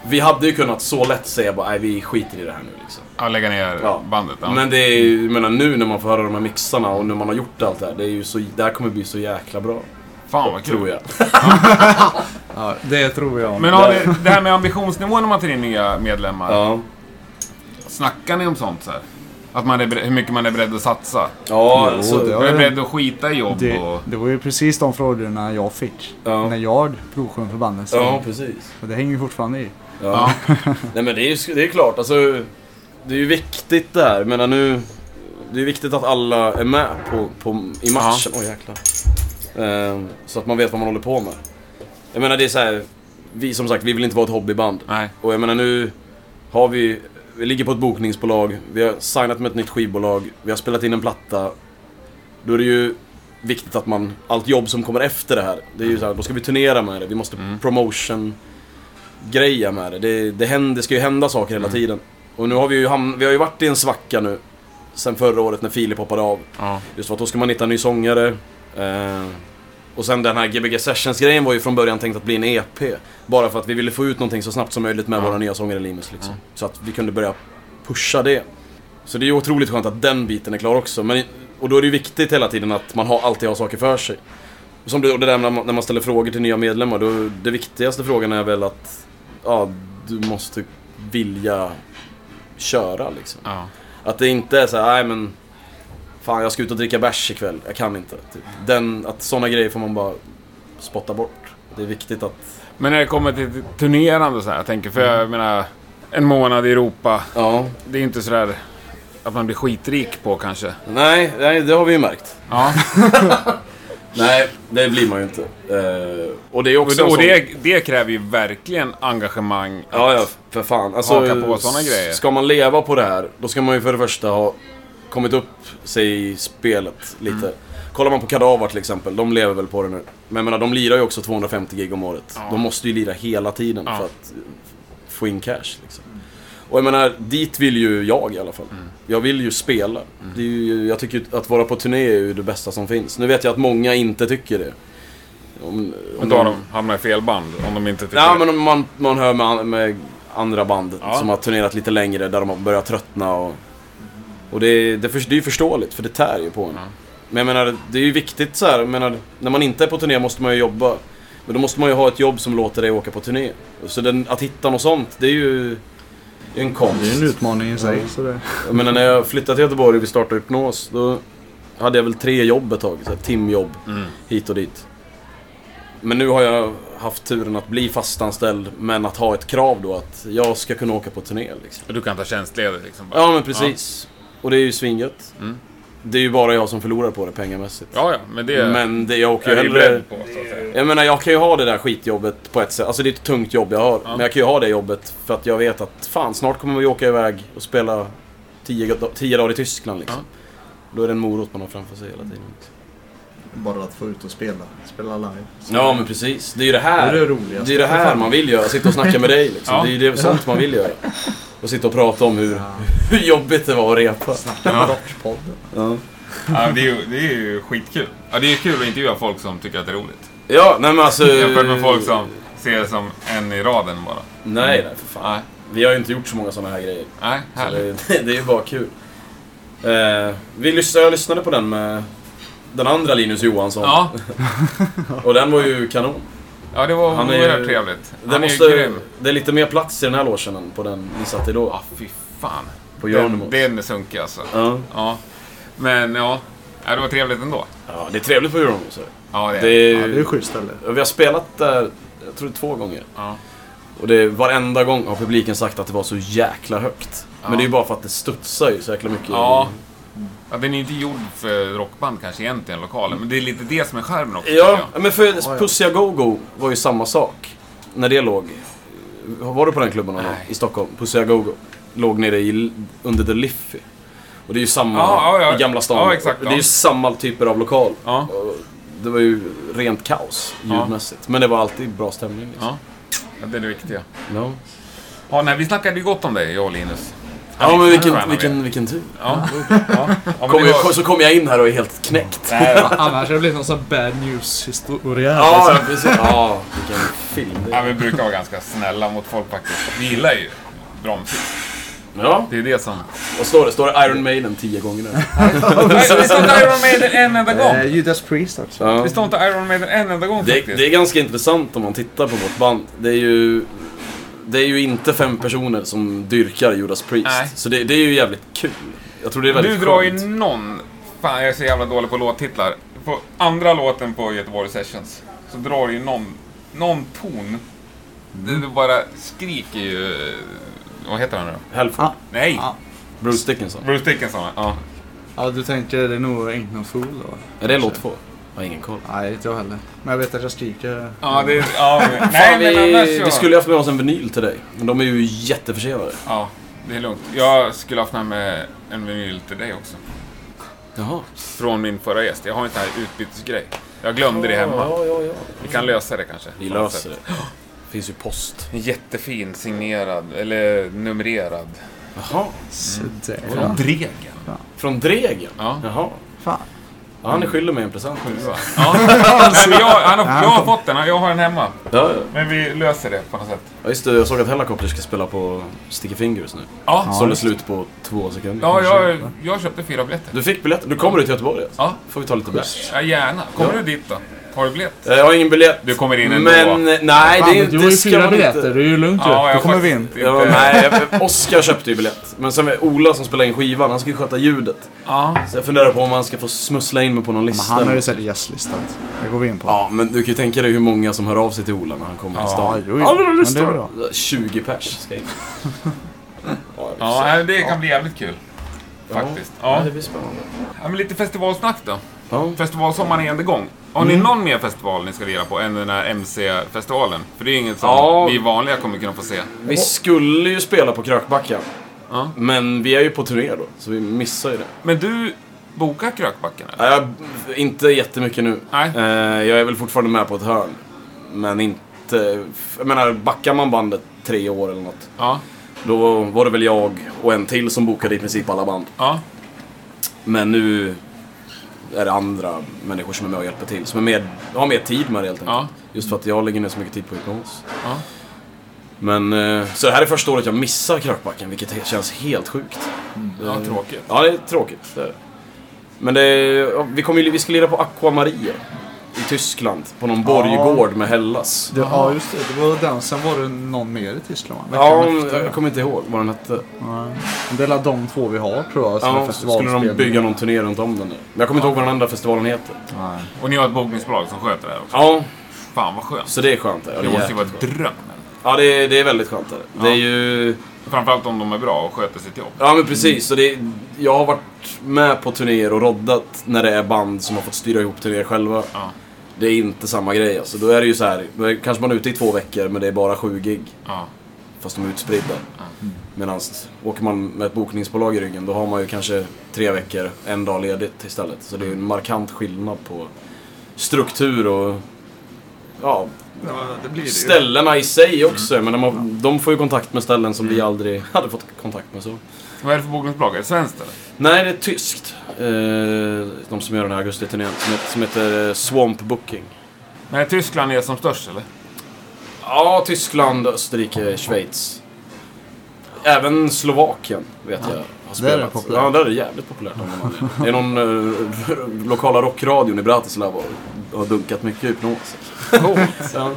Vi hade ju kunnat så lätt säga bara nej vi skiter i det här nu liksom. Ja, lägga ner Ja. bandet. Ja. Men det är ju, jag menar nu när man får höra de här mixarna och när man har gjort allt det här. Det, är ju så, det här kommer bli så jäkla bra. Fan vad kul. Tror jag. Ja, det tror jag. Men har ni, det här med ambitionsnivån när man tar in nya medlemmar. Ja. Snackar ni om sånt så här? Att man är beredd, hur mycket man är beredd att satsa? Ja, Jo, alltså, det Är beredd att skita i jobb Det, och... det var ju precis de frågorna jag fick. Ja. När jag provsjöng för bandet. Så, ja, precis. och det hänger ju fortfarande i. Ja. Nej men det är ju det är klart, alltså. Det är ju viktigt det här. Men nu... Det är viktigt att alla är med på, på, i matchen. Oj jäklar. Eh, så att man vet vad man håller på med. Jag menar det är så här. Vi som sagt, vi vill inte vara ett hobbyband. Nej. Och jag menar nu har vi... Vi ligger på ett bokningsbolag. Vi har signat med ett nytt skivbolag. Vi har spelat in en platta. Då är det ju viktigt att man... Allt jobb som kommer efter det här. Det är ju så här, då ska vi turnera med det. Vi måste promotion greja med det. Det, det, händer, det ska ju hända saker hela tiden. Och nu har vi ju hamn, vi har ju varit i en svacka nu. Sen förra året när Filip hoppade av. Ja. Just för att då ska man hitta en ny sångare. Eh, och sen den här Gbg Sessions-grejen var ju från början tänkt att bli en EP. Bara för att vi ville få ut någonting så snabbt som möjligt med Ja. våra nya sångare Linus. Liksom. Så att vi kunde börja pusha det. Så det är ju otroligt skönt att den biten är klar också. Men, och då är det ju viktigt hela tiden att man har, alltid har saker för sig. Som det, och det där när man, när man ställer frågor till nya medlemmar. Då, det viktigaste frågan är väl att ja, du måste vilja köra liksom. Ja. Att det inte är så här, nej men... Fan jag ska ut och dricka bärs ikväll, jag kan inte. Typ. Den, att sådana grejer får man bara spotta bort. Det är viktigt att... Men när det kommer till turnerande så här, jag tänker, för jag menar, en månad i Europa, Ja, det är inte sådär att man blir skitrik på kanske. nej, nej det har vi ju märkt. Ja, Nej, det blir man ju inte. Eh, och det är också och det, det kräver ju verkligen engagemang. Ja, ja, för fan. Alltså, Haka på såna grejer. Ska man leva på det här, då ska man ju för det första ha kommit upp sig i spelet lite. Mm. Kollar man på Kadaver till exempel, de lever väl på det nu. Men jag menar, de lirar ju också 250 gig om året. Ja. De måste ju lira hela tiden Ja. för att få in cash. Liksom. Och jag menar, dit vill ju jag i alla fall. Mm. Jag vill ju spela. Det är ju, jag tycker att vara på turné är ju det bästa som finns. Nu vet jag att många inte tycker det. Om, om Men då har de hamnat i fel band om de inte tycker Ja, men om man, man hör med, med andra band Ja. som har turnerat lite längre, där de har börjat tröttna och... Och det, är- det, det är ju förståeligt, för det tär ju på en. Ja. Men jag menar, det är ju viktigt så här, jag menar, när man inte är på turné måste man ju jobba. Men då måste man ju ha ett jobb som låter dig åka på turné. Så den, att hitta något sånt, det är ju en konst. Det är en utmaning i sig. Så det, Jag menar när jag flyttade till Göteborg och vi startade Hypnos, då hade jag väl tre jobb ett tag. Så här, timjobb, Mm. hit och dit. Men nu har jag haft turen att bli fastanställd, men att ha ett krav då att jag ska kunna åka på turné. Liksom. Du kan ta tjänstledigt liksom. bara. Ja, men precis. Och det är ju svinget. Mm. Det är ju bara jag som förlorar på det pengamässigt. Ja, ja, men det Men det, jag åker är ju du hellre... på, så att säga. Jag menar, jag kan ju ha det där skitjobbet på ett sätt. Alltså det är ett tungt jobb jag har. Ja. Men jag kan ju ha det jobbet för att jag vet att fan, snart kommer vi åka iväg och spela tio, tio dagar i Tyskland liksom. Då är det en morot man har framför sig hela tiden. Bara att få ut och spela. Spela live. Så Ja, men precis. Det är ju det här. Det är det. Det är det här man vill göra. Sitta och snacka med dig liksom. Ja. Det är ju det, sånt man vill göra. Och sitta och prata om hur, hur jobbigt det var att repa. Snacka Rockpodden. Ja. Ja, det, är ju, det är ju skitkul. Ja, det är kul att intervjua folk som tycker att det är roligt. Ja, nej men alltså... Jämfört med folk som ser det som en i raden bara. Nej, nej för fan. Nej, Vi har ju inte gjort så många sådana här grejer. nej Så härligt. det, det är ju bara kul. Eh, vi lyssnade, jag lyssnade på den med den andra Linus Johansson. Ja, Och den var ju kanon. Ja, det var Han är- oerhört trevligt. Det, Han är måste, grym. det är lite mer plats i den här logen än på den vi satt i då. Ja, fy fan. På Den, den är sunkig alltså. Ja. Ja. Men ja, ja, det var trevligt ändå. ja, det är trevligt på Euronymous. det. Ja, det är Det är, Ja, det är schysst ställe. Vi har spelat där, jag tror det är två gånger. Ja. Och det är, varenda gång har publiken sagt att det var så jäkla högt. Men Ja. det är ju bara för att det studsar ju så jäkla mycket. Ja. Ja, den är inte gjord för rockband kanske egentligen, lokalen. Men det är lite det som är charmen också. Ja, men för Pussy Go Go var ju samma sak. När det låg. Var du på den klubben någon gång? I Stockholm? Pussy Go Go. Låg nere i, under The Liffey. Och det är ju samma Ja, ja, ja. i Gamla stan. Ja, exakt, Det är ju samma typer av lokal. Det var ju rent kaos Ja. ljudmässigt. Men det var alltid bra stämning. Liksom. Ja. ja, det är det viktiga. Ja. Ja, nej, vi snackade ju gott om dig, jag och Linus. Ja, men vilken, vilken, vilken tur. Ja. ja. ja Kom jag, så kom jag in här och är helt knäckt. Nej. Annars hade det blivit någon sån bad news historia. Ja, ja, precis. Ja, vilken film det Ja, är. vi brukar vara ganska snälla mot folk faktiskt. Vi gillar ju bra musik. Ja, Det är det som... och står det, står det Iron Maiden tio gånger nu? Nej, det står inte Iron Maiden en enda gång. Eh, Judas Priest också. Ja. Det står inte Iron Maiden en enda gång Det, faktiskt. det är ganska intressant om man tittar på vårt band. Det är ju, det är ju inte fem personer som dyrkar Judas Priest. Nej. Så det, det är ju jävligt kul. Jag tror det är väldigt Du drar ju skönt. någon... Fan, jag är så jävla dålig på låttitlar. På andra låten på Göteborg Sessions så drar du ju någon, någon ton. Det du bara skriker ju... Vad heter han nu då? Hellford. Ah. Nej! Ah. Bruce Dickinson. Bruce Dickinson, ja. Ja, du tänker det är nog Ain't No Fool då? Är det låt två? Jag har ingen koll. Nej, inte jag heller. Men jag vet att jag skriker. Ja, det... Ja, men, Fan, nej, vi, men annars så... vi skulle ju haft med oss en vinyl till dig. Men de är ju jätteförsenade. Ja, det är lugnt. Jag skulle haft med mig en vinyl till dig också. Jaha. Från min förra gäst. Jag har en sån här utbytesgrej. Jag glömde det hemma. Ja, ja, ja. Vi kan lösa det kanske. Vi löser sätt. det. finns ju post. En jättefin signerad, eller numrerad. Jaha. Sådär. Från Dregen. Från Dregen? Ja. Jaha. Fan. Ja, han är skyldig mig en present. Ja. Nej, men jag, han har, jag har fått den, jag har den hemma. Ja, ja. Men vi löser det på något sätt. Ja, just det. Jag såg att Hellacopter ska spela på Sticky Fingers nu. Ja, Sålde slut på två sekunder. ja jag, jag köpte fyra biljetter. Du fick biljett. Du kommer ut till Göteborg alltså? Ja. Får vi ta lite bärs. Ja, gärna. Kommer Ja. du dit då? Har du biljett? Eh, Jag har ingen biljett. Du kommer in ändå. Men eh, nej, Fan, det, men du har ju fyra biljetter, inte. det är ju lugnt ju. Ja, jag Då kommer vi in. Ja, inte- nej, jag- Oskar köpte ju biljett. Men sen Ola som spelar in skivan, han ska ju sköta ljudet. Ja. Så jag funderar på om man ska få smussla in mig på någon Men lista. han har ju säkert gästlistat. Det går vi in på. Ja, men du kan ju tänka dig hur många som hör av sig till Ola när han kommer till Ja, stan. jo, jo. Men Men det då. bra. 20 pers ska in. Ja, det kan bli jävligt kul. Faktiskt. Ja. det blir spännande. ja, men lite festivalsnack då. Ja. Festivalsommaren är ändå igång. Har Mm. ni någon mer festival ni ska lira på än den här MC-festivalen? För det är inget som Ja. vi vanliga kommer kunna få se. Vi skulle ju spela på Krökbacka. Ja. Men vi är ju på turné då, så vi missar ju det. Men du bokar Krökbacken eller? Jag, inte jättemycket nu. Nej. Eh, jag är väl fortfarande med på ett hörn. Men inte... Jag menar, backar man bandet tre år eller något. Ja. Då var det väl jag och en till som bokade i princip alla band. Ja. Men nu är det andra människor som är med och hjälper till. Som är med, har mer tid med det helt enkelt. Ja. Just för att jag lägger ner så mycket tid på hypnos. Ja. Men, eh, så det här är första året jag missar Krökbacken, vilket känns helt sjukt. Ja, Eh, tråkigt. Ja, det är tråkigt. Det är det. Men det vi, kommer, ju- vi ska lira på Aqua Maria i Tyskland. På någon borggård med Hellas. Det, ja, just det. Det var den. Sen var det någon mer i Tyskland va? Ja, efter. jag kommer inte ihåg vad den hette. Nej. Det är väl de två vi har tror jag. Som Ja, så skulle de bygga någon turné runt om den. nu. Men jag kommer inte ihåg vad den andra festivalen heter. Nej. Och ni har ett bokningsbolag som sköter det här också? Ja, Fan vad skönt. så det är skönt. Ja, Det det måste ju vara ett bra. dröm. ja, det är, det är väldigt skönt. Det, det är ju... Framförallt om de är bra och sköter sitt jobb. Ja men precis. Så det, jag har varit med på turnéer och roddat när det är band som har fått styra ihop turnéer själva. Ja. Det är inte samma grej alltså. Då är det ju så här, då är, kanske man är ute i två veckor men det är bara sju gig. Ja. Fast de är utspridda. Medan åker man med ett bokningsbolag i ryggen då har man ju kanske tre veckor, en dag ledigt istället. Så det är ju en markant skillnad på struktur och ja, Ja, det blir det ju. ställena i sig också. Men de, de får ju kontakt med ställen som vi aldrig hade fått kontakt med. Så. Vad är det för bokningsbolag? Är det svenskt eller? Nej, det är tyskt. Eh, de som gör den här augustiturnén. Som heter, som heter eh, Swamp Booking. Men Tyskland är som störst eller? Ja, Tyskland, Österrike, Schweiz. Även Slovakien vet jag har Där är det spelat. populärt. Ja, där är det jävligt populärt. anledning. Det är någon eh, lokala rockradion i Bratislava och har dunkat mycket hypnos. Coolt. Ja.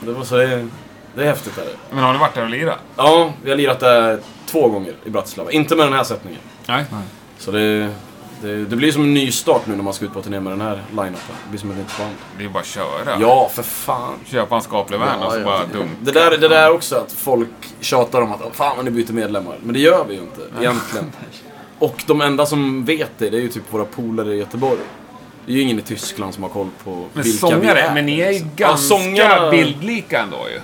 Det, var så det, det är häftigt. Där. Men har ni varit där och lirat? Ja, vi har lirat där två gånger i Bratislava. Inte med den här sättningen. Nej. Så det, det, det blir som en ny start nu när man ska ut på turné med den här line-upen. Det blir som ett nytt band. Det är bara att köra. Ja, för fan. Köpa en skaplig vän Ja, och så ja. bara dumt. Det där, det där också att folk tjatar om att "Åh, fan vad ni byter medlemmar. Men det gör vi ju inte egentligen. Och de enda som vet det, det är ju typ våra polare i Göteborg. Det är ju ingen i Tyskland som har koll på Men vilka vi sångare, är. men ni är ju Ja, ganska sångarna- bildlika ändå ju.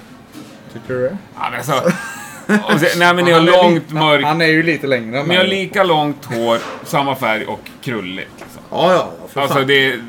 Tycker du det? Ja, men alltså, och så, nej men ni har långt li- mörkt, Han är ju lite längre ni har men- lika långt hår, samma färg och krulligt. Liksom. Ja, ja, för Alltså fan. det är...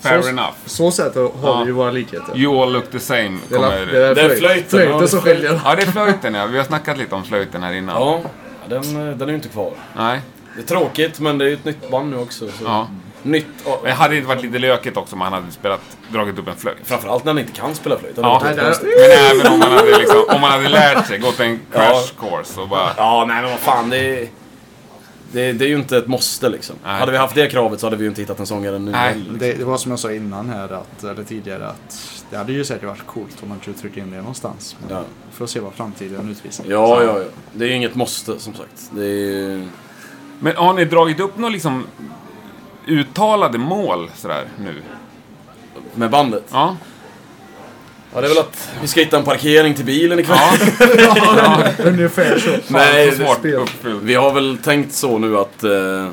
Fair så, enough. Så sätt har Ja. vi ju våra likheter. You all look the same. Det är, Kommer... det är, Det är flöjt- flöjten, flöjten som det är skiljer. Ja, det är flöjten ja. Vi har snackat lite om flöjten här innan. Ja, den, den är ju inte kvar. Nej. Det är tråkigt, men det är ju ett nytt band nu också. Så. Ja. Nytt, och, Men hade det inte varit lite lökigt också om han hade spelat, dragit upp en flöjt? framförallt när han inte kan spela flöjt. Ja, Nej, men även om man hade, liksom, om man hade lärt sig, gått en crash course och bara... Ja, nej men vad fan. Det är, det, det är ju inte ett måste liksom. Nej. Hade vi haft det kravet så hade vi ju inte hittat en sångare nu Nej. heller. Det, det var som jag sa innan här, att, eller tidigare, att det hade ju säkert varit coolt om man kunde trycka in det någonstans. Men Ja. Får se vad framtiden utvisar. Ja, ja, ja. Det är ju inget måste som sagt. Det är ju... Men har ni dragit upp några liksom uttalade mål sådär nu? Med bandet. Ja. Ja, det är väl att vi ska hitta en parkering till bilen ikväll. Ja, Ungefär så. Nej, så uppfyllt. Vi har väl tänkt så nu att... Eh, eh,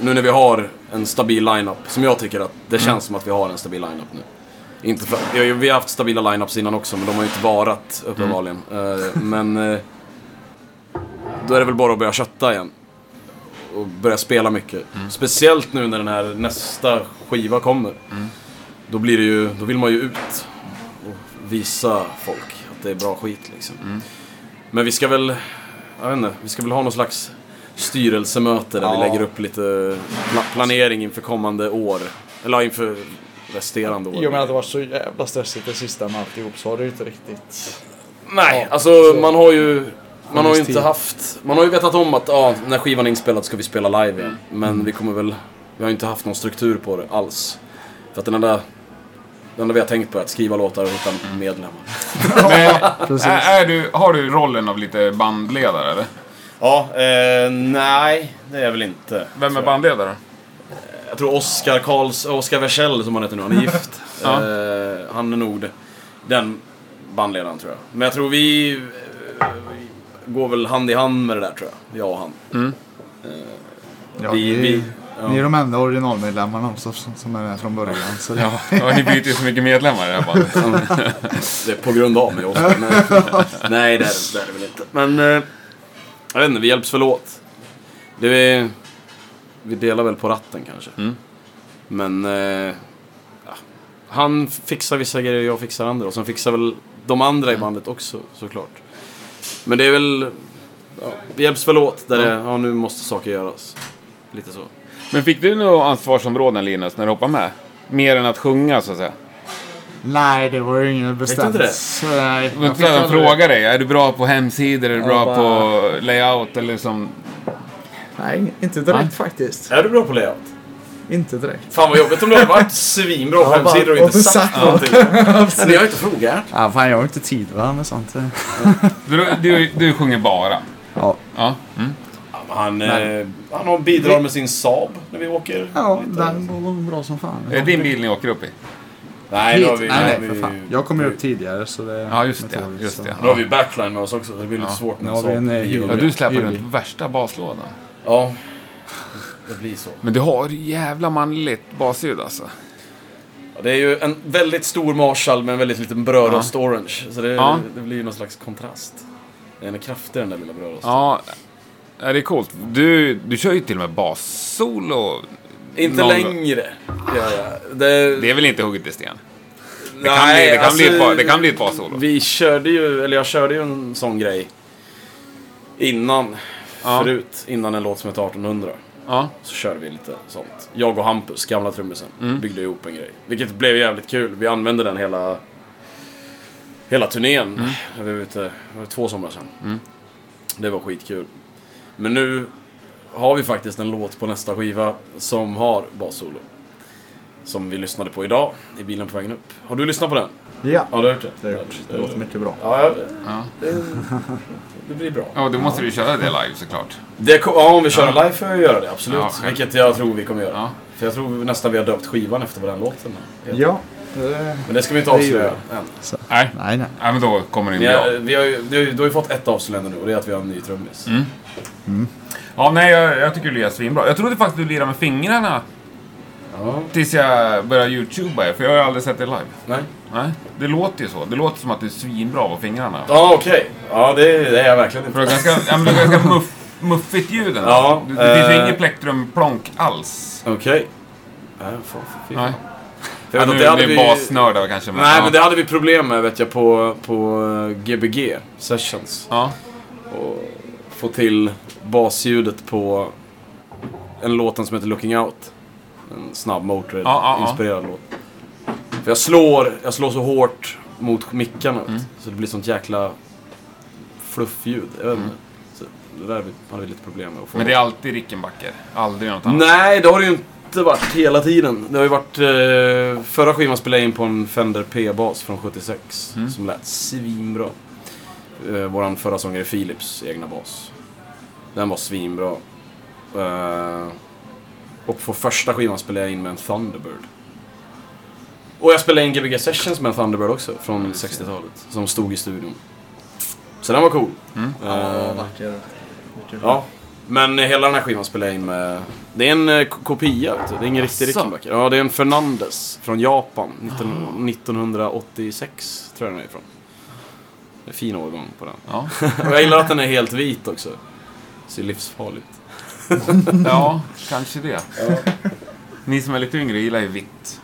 nu när vi har en stabil lineup, som jag tycker att det känns som att vi har en stabil lineup nu. Inte för, vi, har, ju- vi har haft stabila lineups innan också, men de har ju inte varat uppenbarligen. Eh, men... Eh, då är det väl bara att börja kötta igen. Och börja spela mycket. Speciellt nu när den här nästa skiva kommer. Då blir det ju, då vill man ju ut och visa folk att det är bra skit liksom. Men vi ska väl, jag vet inte, vi ska väl ha någon slags styrelsemöte där vi Ja. lägger upp lite pla- planering inför kommande år. Eller inför resterande år. Och med att det var så jävla stressigt det sista med alltihop så har det ju inte riktigt... Nej, Ja, alltså så- man har ju... Man har ju inte haft... Man har ju vetat om att ja, när skivan är inspelad ska vi spela live igen. Men Mm. vi kommer väl... Vi har ju inte haft någon struktur på det alls. För att den enda... Det enda vi har tänkt på är att skriva låtar och hitta medlemmar. Men är, är du, har du rollen av lite bandledare eller? Ja, eh, nej det är jag väl inte. Vem är bandledare? Jag tror Oskar Karls... Oskar Versell som han heter nu, han är gift. Ja. eh, han är nog den bandledaren tror jag. Men jag tror vi... eh, vi går väl hand i hand med det där tror jag. Jag och han. Ja, vi, ni, vi, ja. ni är de enda originalmedlemmarna också som är med från början. Så det, Ja, ja ni byter ju så mycket medlemmar i det här bandet. Det är på grund av mig Oskar. Nej, nej det, är, det det är det väl inte. Men... Eh, jag vet inte, vi hjälps väl åt. Det är, vi delar väl på ratten kanske. Mm. Men... Eh, ja, han fixar vissa grejer och jag fixar andra. Och sen fixar väl de andra i bandet också såklart. Men det är väl... Ja, vi hjälps väl åt där det, ja nu måste saker göras. Lite så. Men fick du några ansvarsområden Linus när du hoppade med? Mer än att sjunga så att säga? nej, det var ju inget bestämt. inte det? Så, nej, Men jag frågar dig, är du bra på hemsidor? Är du bra bara- på layout eller som... Nej, inte direkt faktiskt. Är du bra på layout? Inte direkt. Fan vad jobbigt om du hade varit svinbra på Ja, hemsidor och inte och sagt någonting. Men jag har inte frågat. Ja, fan, jag har inte tid va, med sånt. Du, du, du sjunger bara? Ja, Ja. Mm. Han, eh, han har bidrar med sin Saab när vi åker. ja lite. den går väl bra som fan. Är det din bil ni åker upp i? Nej, har vi, nej, nej, för vi, fan. Jag kom ju upp tidigare så det... Ja, just det. Just det. Nu har vi backline med oss också, så det blir lite Ja. svårt med har vi en, eh, Saab. Ja, du Juli. runt värsta baslådan. Ja, det blir så. Men du har jävla manligt basljud alltså. Ja, det är ju en väldigt stor Marshall med en väldigt liten brödrost orange. Så det, Ja. det blir ju någon slags kontrast. Den är kraftig den där lilla brödrosten. Ja, det är coolt. Du, du kör ju till och med bassolo. Inte Någon- längre. Ja, ja. Det, Det är väl inte hugget i sten? Det kan, bli, det, kan bli ett, ba- det kan bli ett bassolo. alltså, Vi körde ju, eller jag körde ju en sån grej innan, Ja. förut, innan en låt som heter 1800. Ja. Så körde vi lite sånt. Jag och Hampus, gamla trummisen, Mm. byggde ihop en grej. Vilket blev jävligt kul. Vi använde den hela Hela turnén. Mm. Vi var ute, det var två somrar sedan. Det var skitkul. Men nu har vi faktiskt en låt på nästa skiva som har bassolo. Som vi lyssnade på idag i bilen på vägen upp. Har du lyssnat på den? Ja, Ja, du har gjort det? gjort. det låter mycket bra. Ja, ja, Ja. Det, blir bra. Ja, då måste du köra det live såklart. Det, ja, om vi kör live får jag göra det, absolut. Ja. Vilket jag tror vi kommer göra. Ja. För jag tror nästan vi har döpt skivan efter vad den låten. Ja, Men det ska vi inte avslöja än. Nej. nej nej. Nej, men då kommer det bra. har, vi har, ju- vi har, du har ju fått ett avslöjande nu och det är att vi har en ny trummis. Mm. Ja, nej, jag, jag tycker du lirar svinbra. Jag trodde faktiskt du lirade med fingrarna Ja. tills jag började youtuba för jag har aldrig sett det live. Nej. Nej, det låter ju så. Det låter som att du är svinbra på fingrarna. Ja, okej. Ja, det, det är jag verkligen För inte. det är ganska, ja, men det är ganska muff, muffigt ljud ändå. Ja, det, det finns ju eh. inget plektrum-plonk alls. Okej. Nej, fan, fy fan. Nej. För Ja, jag vet att det hade vi... basnördar kanske, men... Nej, ja. men det hade vi problem med vet jag på, på eh, Gbg sessions. Ja. Och få till basljudet på en låten som heter Looking Out. En snabb Ja, ja, ja. Motörhead-inspirerad låt. För jag slår, jag slår så hårt mot mickarna. Mm. så det blir sånt jäkla fluffljud. Jag vet inte. Så det där hade vi lite problem med att få. Men det är alltid Rickenbacker. Aldrig något annat. Nej, det har det ju inte varit hela tiden. Det har ju varit... Eh, förra skivan spelade jag in på en Fender P-bas från 76. Mm. Som lät svinbra. Eh, våran förra sångare Philips egna bas. Den var svinbra. Eh, och på första skivan spelade jag in med en Thunderbird. Och jag spelade in Gbg Sessions med Thunderbird också, från 60-talet. Som stod i studion. Så den var cool. Mm. Ja, Eh, vacker. Ja, men hela den här skivan spelar jag in med... Det är en eh, kopia, vet du. Det är ingen riktig? Rickenbacker. Ja, det är en Fernandes från Japan. 19, 1986 tror jag den är ifrån. Det är fin årgång på den. Ja. Och jag gillar att den är helt vit också. Ser livsfarligt. ja, kanske det. Ni som är lite yngre gillar ju vitt.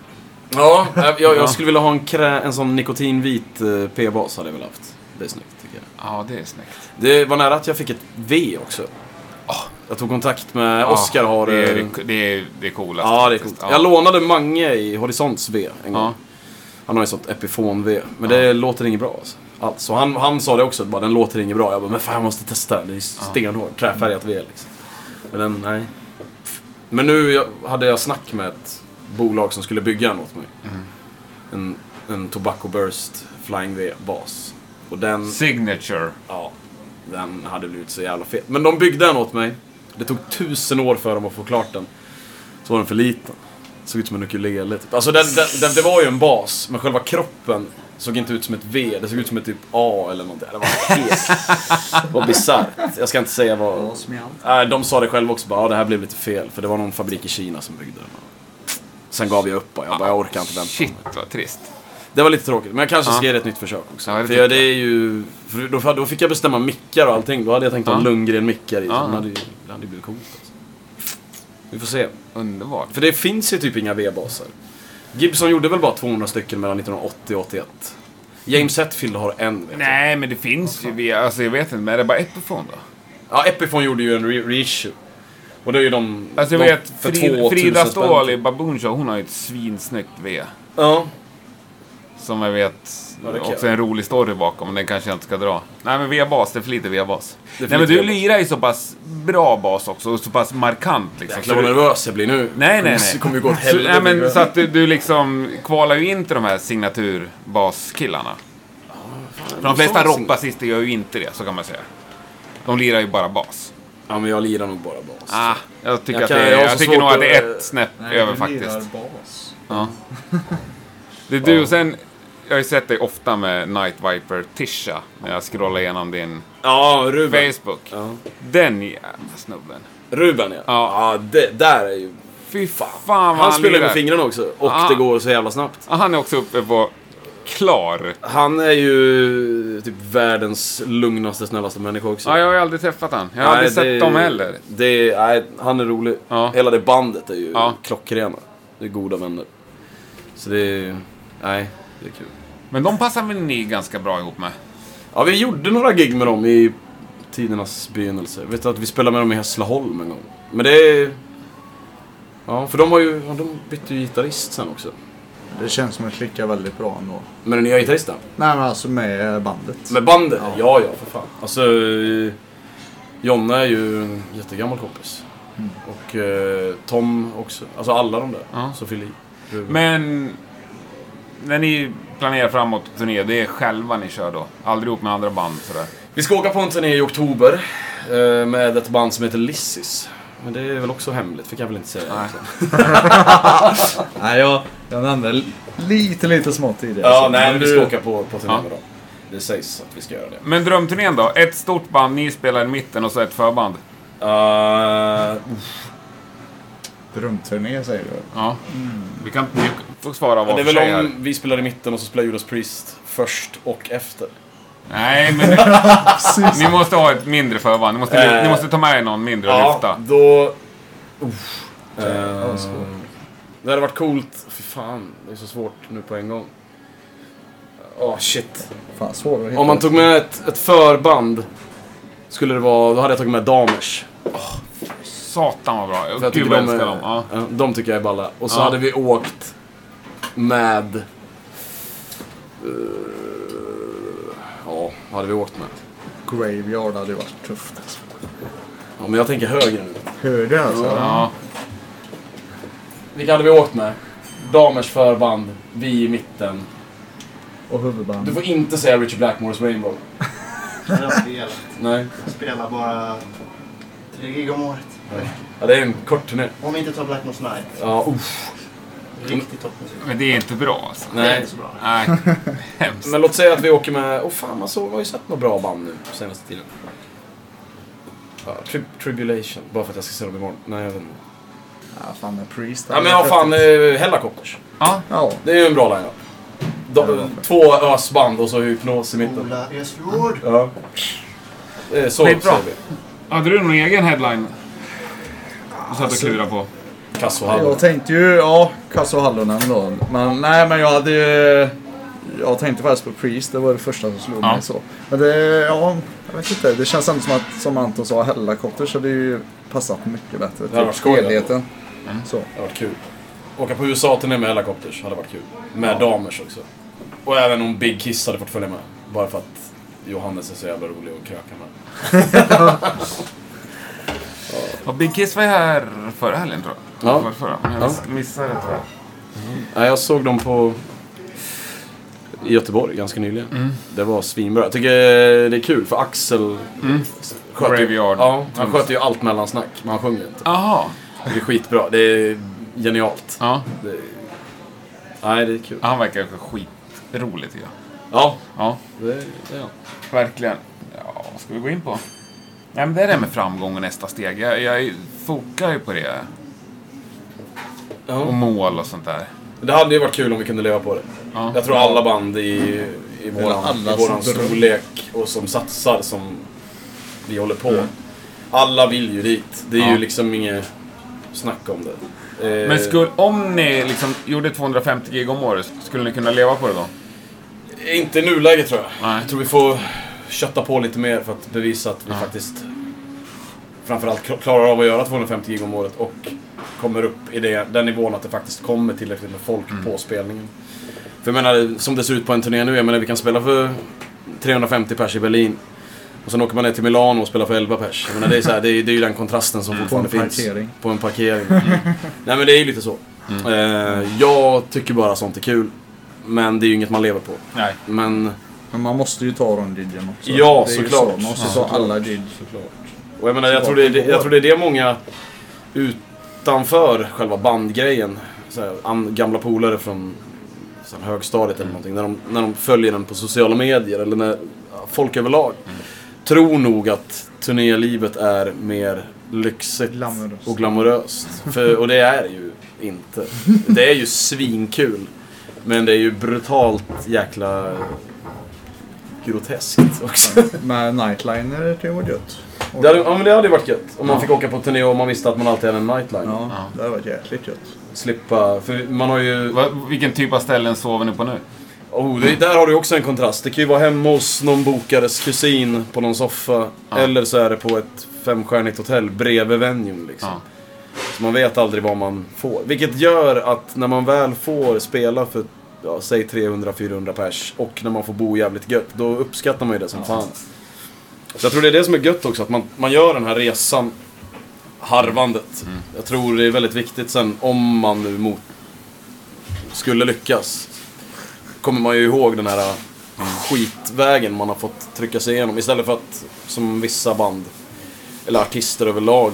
Ja, jag, jag, Ja. jag skulle vilja ha en, krä, en sån nikotinvit eh, P-bas hade jag väl haft. Det är snyggt tycker jag. Ja, det är snyggt. Det var nära att jag fick ett V också. Jag tog kontakt med Oskar har... det, är, eh, det, är, det är coolast. Ja, det är coolt. Jag lånade Mange i Horisonts V en gång. Han har ju sånt Epifon-V. Men det låter inget bra alltså. alltså han, han sa det också, bara, den låter inget bra. Jag bara, men fan jag måste testa den. Det är stenhårt, träfärgat V liksom. Men den, nej. Men nu jag, hade jag snack med ett bolag som skulle bygga åt mig. Mm. En, en Tobacco Burst Flying V-bas. Och den, Signature. ja, den hade blivit så jävla fet. Men de byggde den åt mig. Det tog tusen år för dem att få klart den. Så var den för liten. Såg ut som en ukulele typ. Alltså den, den, den, det var ju en bas, men själva kroppen såg inte ut som ett V. Det såg ut som ett typ A eller någonting. Det var helt... Det var bisarrt. Jag ska inte säga vad... Nej, de sa det själva också. Bara, ja, det här blev lite fel. För det var någon fabrik i Kina som byggde den. Sen gav jag upp. bara. Jag bara, jag orkar inte vänta. Shit vad trist. Det var lite tråkigt, men jag kanske ska ge det ett nytt försök också. Ja, det för jag, det är ju... Då, då fick jag bestämma mickar och allting. Då hade jag tänkt ha Ja. Lundgren-mickar i. Ja. Hade ju det hade ju blivit coolt alltså. Vi får se. Underbart. För det finns ju typ inga V-baser. Gibson gjorde väl bara 200 stycken mellan 1980 och 81. James Hetfield har en vet jag. Nej, men det finns ju alltså jag vet inte, men är det bara Epiphone då? Ja, Epiphone gjorde ju en re- reissue. Och det är ju de... Alltså jag de vet, för Frida, 2000 Frida. Ståhl i Baboon Show, hon har ju ett svinsnyggt V. Ja. Som jag vet, Ja, också jag. en rolig story bakom, men den kanske jag inte ska dra. Nej men V-bas, det är för lite V-bas. Nej men du lirar ju så pass bra bas också, och så pass markant liksom. Jäklar vad nervös jag blir nu. Nej, nej, nej. Det kommer ju gå åt helvete. nej, men, så att du, du liksom kvalar ju in till de här signaturbas-killarna. För de flesta rockbasister gör ju inte det, så kan man säga. De lirar ju bara bas. Ja, men jag lirar nog bara bas. Ah, jag tycker, Jag att kan- det, jag jag tycker nog att det är ett snäpp Nej, över faktiskt. lirar bas. Ja. Det är du och sen, jag har ju sett dig ofta med Night Viper Tisha när jag scrollar igenom din Ja, Ruben. Facebook. Ja. Den jävla snubben. Ruben ja. Ja. Ja, det där är ju... Fy fan vad Han spelar ju lirar. med fingrarna också. Och Ah. det går så jävla snabbt. Ja, Han är också uppe på klar. Han är ju typ världens lugnaste, snällaste människa också. Ja, jag har ju aldrig träffat han. Jag har aldrig sett dem heller. Det, nej, han är rolig. Ja. Hela det bandet är ju Ja. klockrena. Det är goda vänner. Så det är... Nej, det är kul. Men de passar väl ni ganska bra ihop med? Ja, vi gjorde några gig med dem i tidernas begynnelse. Vet du att vi spelade med dem i Hässleholm en gång. Men det är... Ja, för de har ju... Ja, de bytte ju gitarrist sen också. Det känns som att det klickar väldigt bra ändå. Med den nya gitarristen? Nej men alltså med bandet. Med bandet? Ja. Ja, ja, för fan. Alltså, Jonna är ju en jättegammal kompis. Och eh, Tom också. Alltså alla de där. Ja. Sofie Li. Men när ni planerar framåt turné, det är själva ni kör då? Aldrig ihop med andra band sådär? Vi ska åka på en turné i oktober eh, med ett band som heter Lissis. Men det är väl också hemligt, för kan jag väl inte säga. Nej. Nej, jag, jag nämnde lite, lite smått tidigare. Ja, så- nej, men vi ska åka på, på turné Ja. med dem. Det sägs att vi ska göra det. Men drömturnén då? Ett stort band, ni spelar i mitten och så ett förband. Uh, Drömturné säger du? Ja. Vi kan vi får svara var det är väl här. om vi spelar i mitten och så spelar Judas Priest först och efter. Nej, men ni måste ha ett mindre förband. Ni måste, Eh. ni måste ta med er någon mindre och Ja, lyfta. då... Eh, svårt. Det hade varit coolt. Fy fan, det är så svårt nu på en gång. Åh shit. Fan svårare att hitta. Om man tog med ett, ett förband skulle det vara, då hade jag tagit med Damers. Satan vad bra. För jag Gud tycker vad de, jag älskar dem. Ja. de tycker jag är balla. Och så Ja. hade vi åkt med... eh, ja, vad hade vi åkt med? Graveyard hade ju varit tufft. Alltså. Ja, men jag tänker högre nu. Högre alltså? Ja. Vilka hade vi åkt med? Damers förband, vi i mitten. Och huvudband. Du får inte säga Richard Blackmores Rainbow. Det har spelat. Nej. Spelar bara tre gig om året. Ja, det är en kort turné. Om vi inte tar Black Moss Night. Ja, uff. Riktigt toppmusik. Men det är inte bra alltså. Det är Nej. inte så bra. Nej. Hemskt. Men låt säga att vi åker med... Åh fan, man, såg, man har ju sett några bra band nu på senaste tiden. Ja, tri Tribulation. Bara för att jag ska se dem imorgon. Nej, jag vet inte. Ja, fan med Priest. Ja, men vad fan, eh, Hellacopters. Ja. Ja. Det är ju en bra line-up. De, två ösband och så hypnos i mitten. Ola Ösfjord. Ja. Det är så Skitbra. säger vi. Hade du någon egen headline? Du satt och klurade på. Kasso Jag Hallon. tänkte ju, ja, Kasso Hallonen då. Men nej, men jag hade ju... Jag tänkte faktiskt på Priest, det var det första som slog Ja. mig så. Men det, ja, jag vet inte. Det känns ändå som att, som Anton sa, Hellacopter så det är ju passat mycket bättre hade varit skoj, det. Helheten. Så. Det hade varit kul. Åka på USA-turné med Hellacopters hade varit kul. Med Damers också. Och även om Big Kiss hade fått följa med. Bara för att Johannes är så jävla rolig att kröka med. Och Big Kiss var ju här förra helgen tror jag. Ja. Förra, förra. Jag Ja. missade det tror jag. Nej, jag såg dem på... I Göteborg ganska nyligen. Mm. Det var svinbra. Jag tycker det är kul för Axel sköter ju, ja, han sköter ju allt mellan-snack, men han sjunger inte. Jaha. Det är skitbra. Det är genialt. Ja. Det, nej, det är kul. Han verkar skitrolig tycker jag. Ja, Ja, det, det är han. verkligen. Ja, vad ska vi gå in på? Ja, men det är det med framgång och nästa steg. Jag, jag fokar ju på det. Och Ja. mål och sånt där. Det hade ju varit kul om vi kunde leva på det. Ja. Jag tror alla band i, i våran, alla i våran storlek och som satsar som vi håller på. Alla vill ju dit. Det är Ja. ju liksom inget snack om det. Eh, Men skulle, om ni liksom gjorde 250 gig om året, skulle ni kunna leva på det då? Inte i nuläget tror jag. Nej. Jag tror vi får kötta på lite mer för att bevisa att vi Ja. faktiskt framförallt kl- klarar av att göra 250 gig om året och kommer upp i det, den nivån att det faktiskt kommer tillräckligt med folk Mm. på spelningen. För jag menar, som det ser ut på en turné nu, jag menar vi kan spela för 350 pers i Berlin. Och sen åker man ner till Milano och spelar för 11 pers. Jag menar, det, är så här, det, är, det är ju den kontrasten som fortfarande På en finns. parkering. På en parkering. Nej men det är ju lite så. Eh, jag tycker bara sånt är kul. Men det är ju inget man lever på. Nej. Men Men man måste ju ta de gidgen också. Ja, Det är ju såklart. Så. Man måste Ja, ta såklart. alla gig. Och jag menar, jag tror, det är, det- jag tror det är det många utanför själva bandgrejen, så här, an, gamla polare från så här, högstadiet eller någonting, när de, när de följer den på sociala medier eller när folk överlag tror nog att turnélivet är mer lyxigt Glamoröst. och glamoröst. För, och det är det ju inte. Det är ju svinkul. Men det är ju brutalt jäkla groteskt också. Med nightliner det var gött. Det hade, ja men det hade ju varit gött. Om man Ja. fick åka på turné och man visste att man alltid hade en nightline. Ja, Ja. det hade varit jäkligt gött. Slippa, för man har ju... Va, vilken typ av ställen sover ni på nu? Oh, det, där har du också en kontrast. Det kan ju vara hemma hos någon bokares kusin på någon soffa. Ja. Eller så är det på ett femstjärnigt hotell bredvid venuen liksom. Ja. Så man vet aldrig vad man får. Vilket gör att när man väl får spela för, ja, säg 300-400 pers och när man får bo jävligt gött, då uppskattar man ju det som fan. Så jag tror det är det som är gött också, att man, man gör den här resan, harvandet. Jag tror det är väldigt viktigt sen, om man nu mot, skulle lyckas kommer man ju ihåg den här skitvägen man har fått trycka sig igenom. Istället för att, som vissa band, eller artister överlag,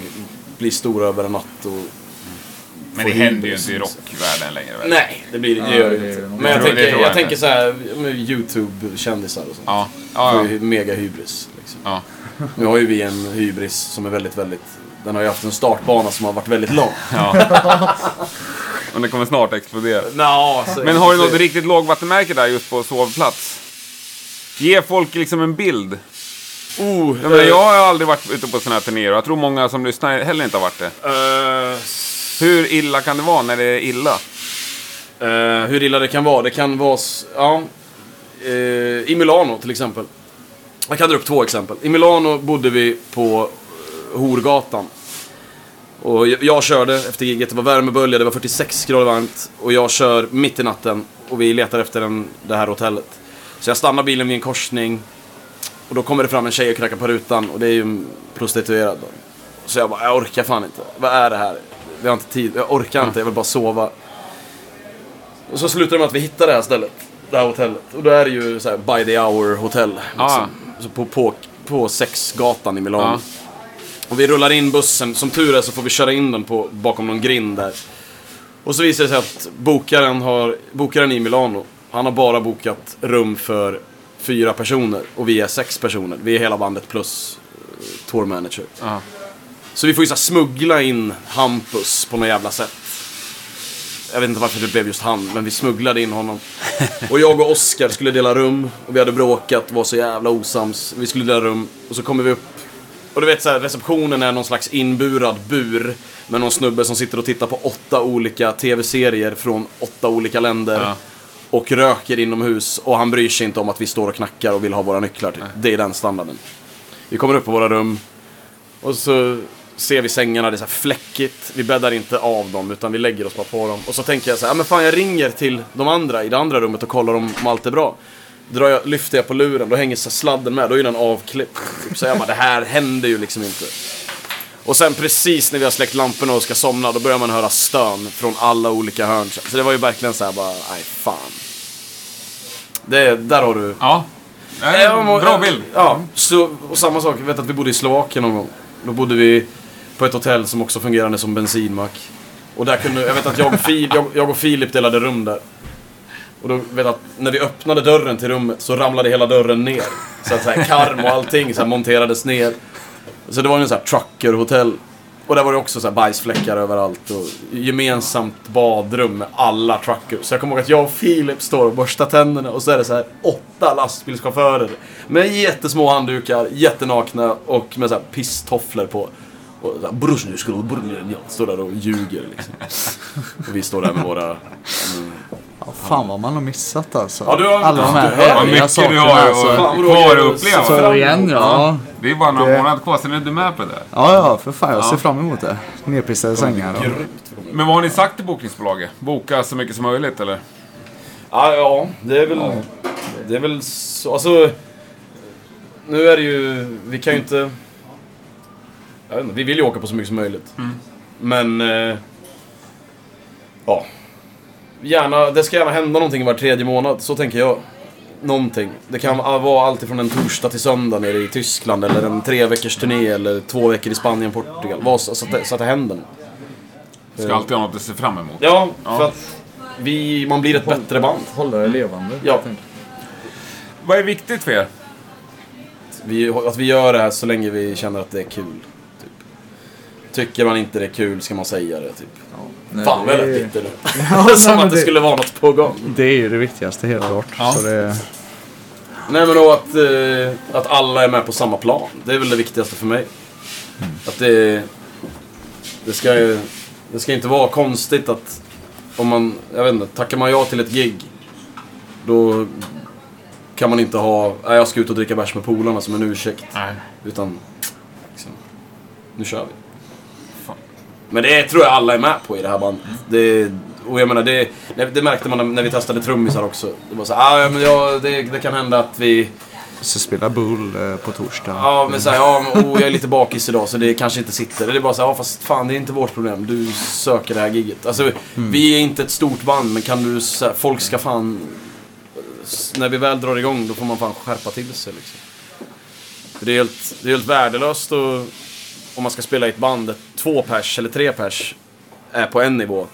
bli stora över en natt. Och, Men det Får händer ju inte i rockvärlden längre väl? nej, det blir det Ja, gör det det inte. Men jag, Jag tänker, jag jag tänker så här, YouTube-kändisar och sånt. Ja, Ja, ja, ja. ja. Mega hybris. Liksom. ja. Nu har ju vi en hybris som är väldigt, väldigt... Den har ju haft en startbana som har varit väldigt lång. ja. Och det kommer snart explodera. Nå, så- Men har du något riktigt lågvattenmärke där just på sovplats? Ge folk liksom en bild. Oh, Jag, menar, jag har aldrig varit ute på sådana här turnéer och jag tror många som lyssnar heller inte har varit det. eh, Hur illa kan det vara när det är illa? Eh, hur illa det kan vara. Det kan vara... Ja, eh, I Milano till exempel. Jag kan dra upp två exempel. I Milano bodde vi på eh, Horgatan. Och jag, jag körde efter giget, det var värmebölja, det var 46 grader varmt. Och jag kör mitt i natten och vi letar efter en, det här hotellet. Så jag stannar bilen vid en korsning. Och då kommer det fram en tjej och knackar på rutan och det är ju en prostituerad. Då. Så jag bara, jag orkar fan inte. Vad är det här? Vi har inte tid, jag orkar inte, jag vill bara sova. Och så slutar det med att vi hittar det här stället. Det här hotellet. Och då är det ju så här by the hour hotell. Liksom. Ah. Så på, på, på Sexgatan i Milano. Ja. Och vi rullar in bussen. Som tur är så får vi köra in den på, bakom någon grind där. Och så visar det sig att bokaren, har, bokaren i Milano, han har bara bokat rum för fyra personer. Och vi är sex personer. Vi är hela bandet plus uh, tour manager. Ja. Så vi får ju så smuggla in Hampus på något jävla sätt. Jag vet inte varför det blev just han, men vi smugglade in honom. Och jag och Oskar skulle dela rum. Och vi hade bråkat, var så jävla osams. Vi skulle dela rum. Och så kommer vi upp. Och du vet så här, receptionen är någon slags inburad bur. Med någon snubbe som sitter och tittar på åtta olika tv-serier från åtta olika länder. Ja. Och röker inomhus. Och han bryr sig inte om att vi står och knackar och vill ha våra nycklar. Typ. Det är den standarden. Vi kommer upp på våra rum. Och så ser vi sängarna, det är så här fläckigt. Vi bäddar inte av dem, utan vi lägger oss bara på dem. Och så tänker jag så här, ja men fan jag ringer till de andra i det andra rummet och kollar om, om allt är bra. Drar jag, lyfter jag på luren, då hänger så sladden med, då är den avklippt. Typ. Så jag bara, det här händer ju liksom inte. Och sen precis när vi har släckt lamporna och ska somna, då börjar man höra stön från alla olika hörn. Så det var ju verkligen så här bara, nej fan. Det, där har du Ja. Men- bra bild. Ja, så, och samma sak. Jag vet att vi bodde i Slovakien någon gång. Då bodde vi på ett hotell som också fungerade som bensinmack. Och där kunde, jag vet att jag och, Fil, jag, jag och Filip delade rum där. Och då vet jag att när vi öppnade dörren till rummet så ramlade hela dörren ner. Så att så här, karm och allting så här, monterades ner. Så det var ju en sån här truckerhotell. Och där var det också så här bajsfläckar överallt. Och gemensamt badrum med alla truckers. Så jag kommer ihåg att jag och Filip står och borstar tänderna. Och så är det så här åtta lastbilschaufförer. Med jättesmå handdukar, jättenakna och med så här pisstofflor på. Och "Brors, nu ska du- nu", står där och ljuger liksom. Och vi står där med våra... Ja, fan vad man har missat alltså. Ja, du har- Alla de här du har- Vad mycket sakerna du har alltså. kvar att uppleva. så- Så igen ja. Det är bara några Det- månader kvar, sen är du med på det. Ja, ja, för fan. Jag ser fram emot det. Nedpissade sängar. och- Men vad har ni sagt till bokningsbolaget? Boka så mycket som möjligt eller? Ja, ja, det är väl... Det är väl så... Alltså... Nu är det ju... Vi kan ju inte... Jag vet inte, vi vill ju åka på så mycket som möjligt. Men... Eh, ja. Gärna, det ska gärna hända någonting var tredje månad, så tänker jag. Någonting. Det kan vara allt ifrån en torsdag till söndag nere i Tyskland, eller en tre veckors turné, eller två veckor i Spanien, Portugal. Vad, så, att det, så att det händer. Ska alltid ha något att se fram emot. Ja, för att vi, man blir ett bättre band. Hålla det levande. Ja. Vad är viktigt för er? Vi, att vi gör det här så länge vi känner att det är kul. Tycker man inte det är kul ska man säga det. Typ. Nej, Fan vad jag lät bitter nu. Ja, Som nej, att det det- skulle vara något på gång. Det är ju det viktigaste, helt klart. Ja. Så det, Nej men då att, eh, att alla är med på samma plan. Det är väl det viktigaste för mig. Att det... Det ska ju... Det ska inte vara konstigt att... Om man... Jag vet inte. Tackar man ja till ett gig. Då kan man inte ha... Nej, jag ska ut och dricka bärs med polarna som en ursäkt. Nej. Utan... Liksom, nu kör vi. Men det tror jag alla är med på i det här bandet. Det, och jag menar, det, det- märkte man när- vi testade trummisar också. Det var så ah, ja, men ja, det, det kan hända att vi Så spela Bull eh, på torsdag. Ja, men såhär, ja, oh, jag är lite bakis idag så det kanske inte sitter. Det är bara såhär, ja fast fan det är inte vårt problem. Du söker det här giget. Alltså, vi är inte ett stort band, men kan du, så här, folk ska fan... När vi väl drar igång, då får man fan skärpa till sig liksom. Det är helt, det är helt värdelöst och, om man ska spela i ett band där två pers eller tre pers är på en nivå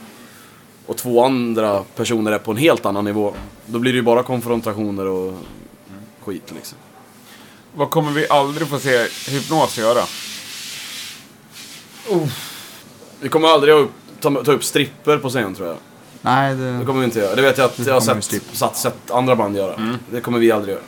och två andra personer är på en helt annan nivå. Då blir det ju bara konfrontationer och skit liksom. Vad kommer vi aldrig få se Hypnos göra? Vi kommer aldrig att ta, ta upp stripper på scen tror jag. Nej, Det det... kommer vi inte göra. Det vet jag att jag har sett, satt, sett andra band göra. Det kommer vi aldrig göra.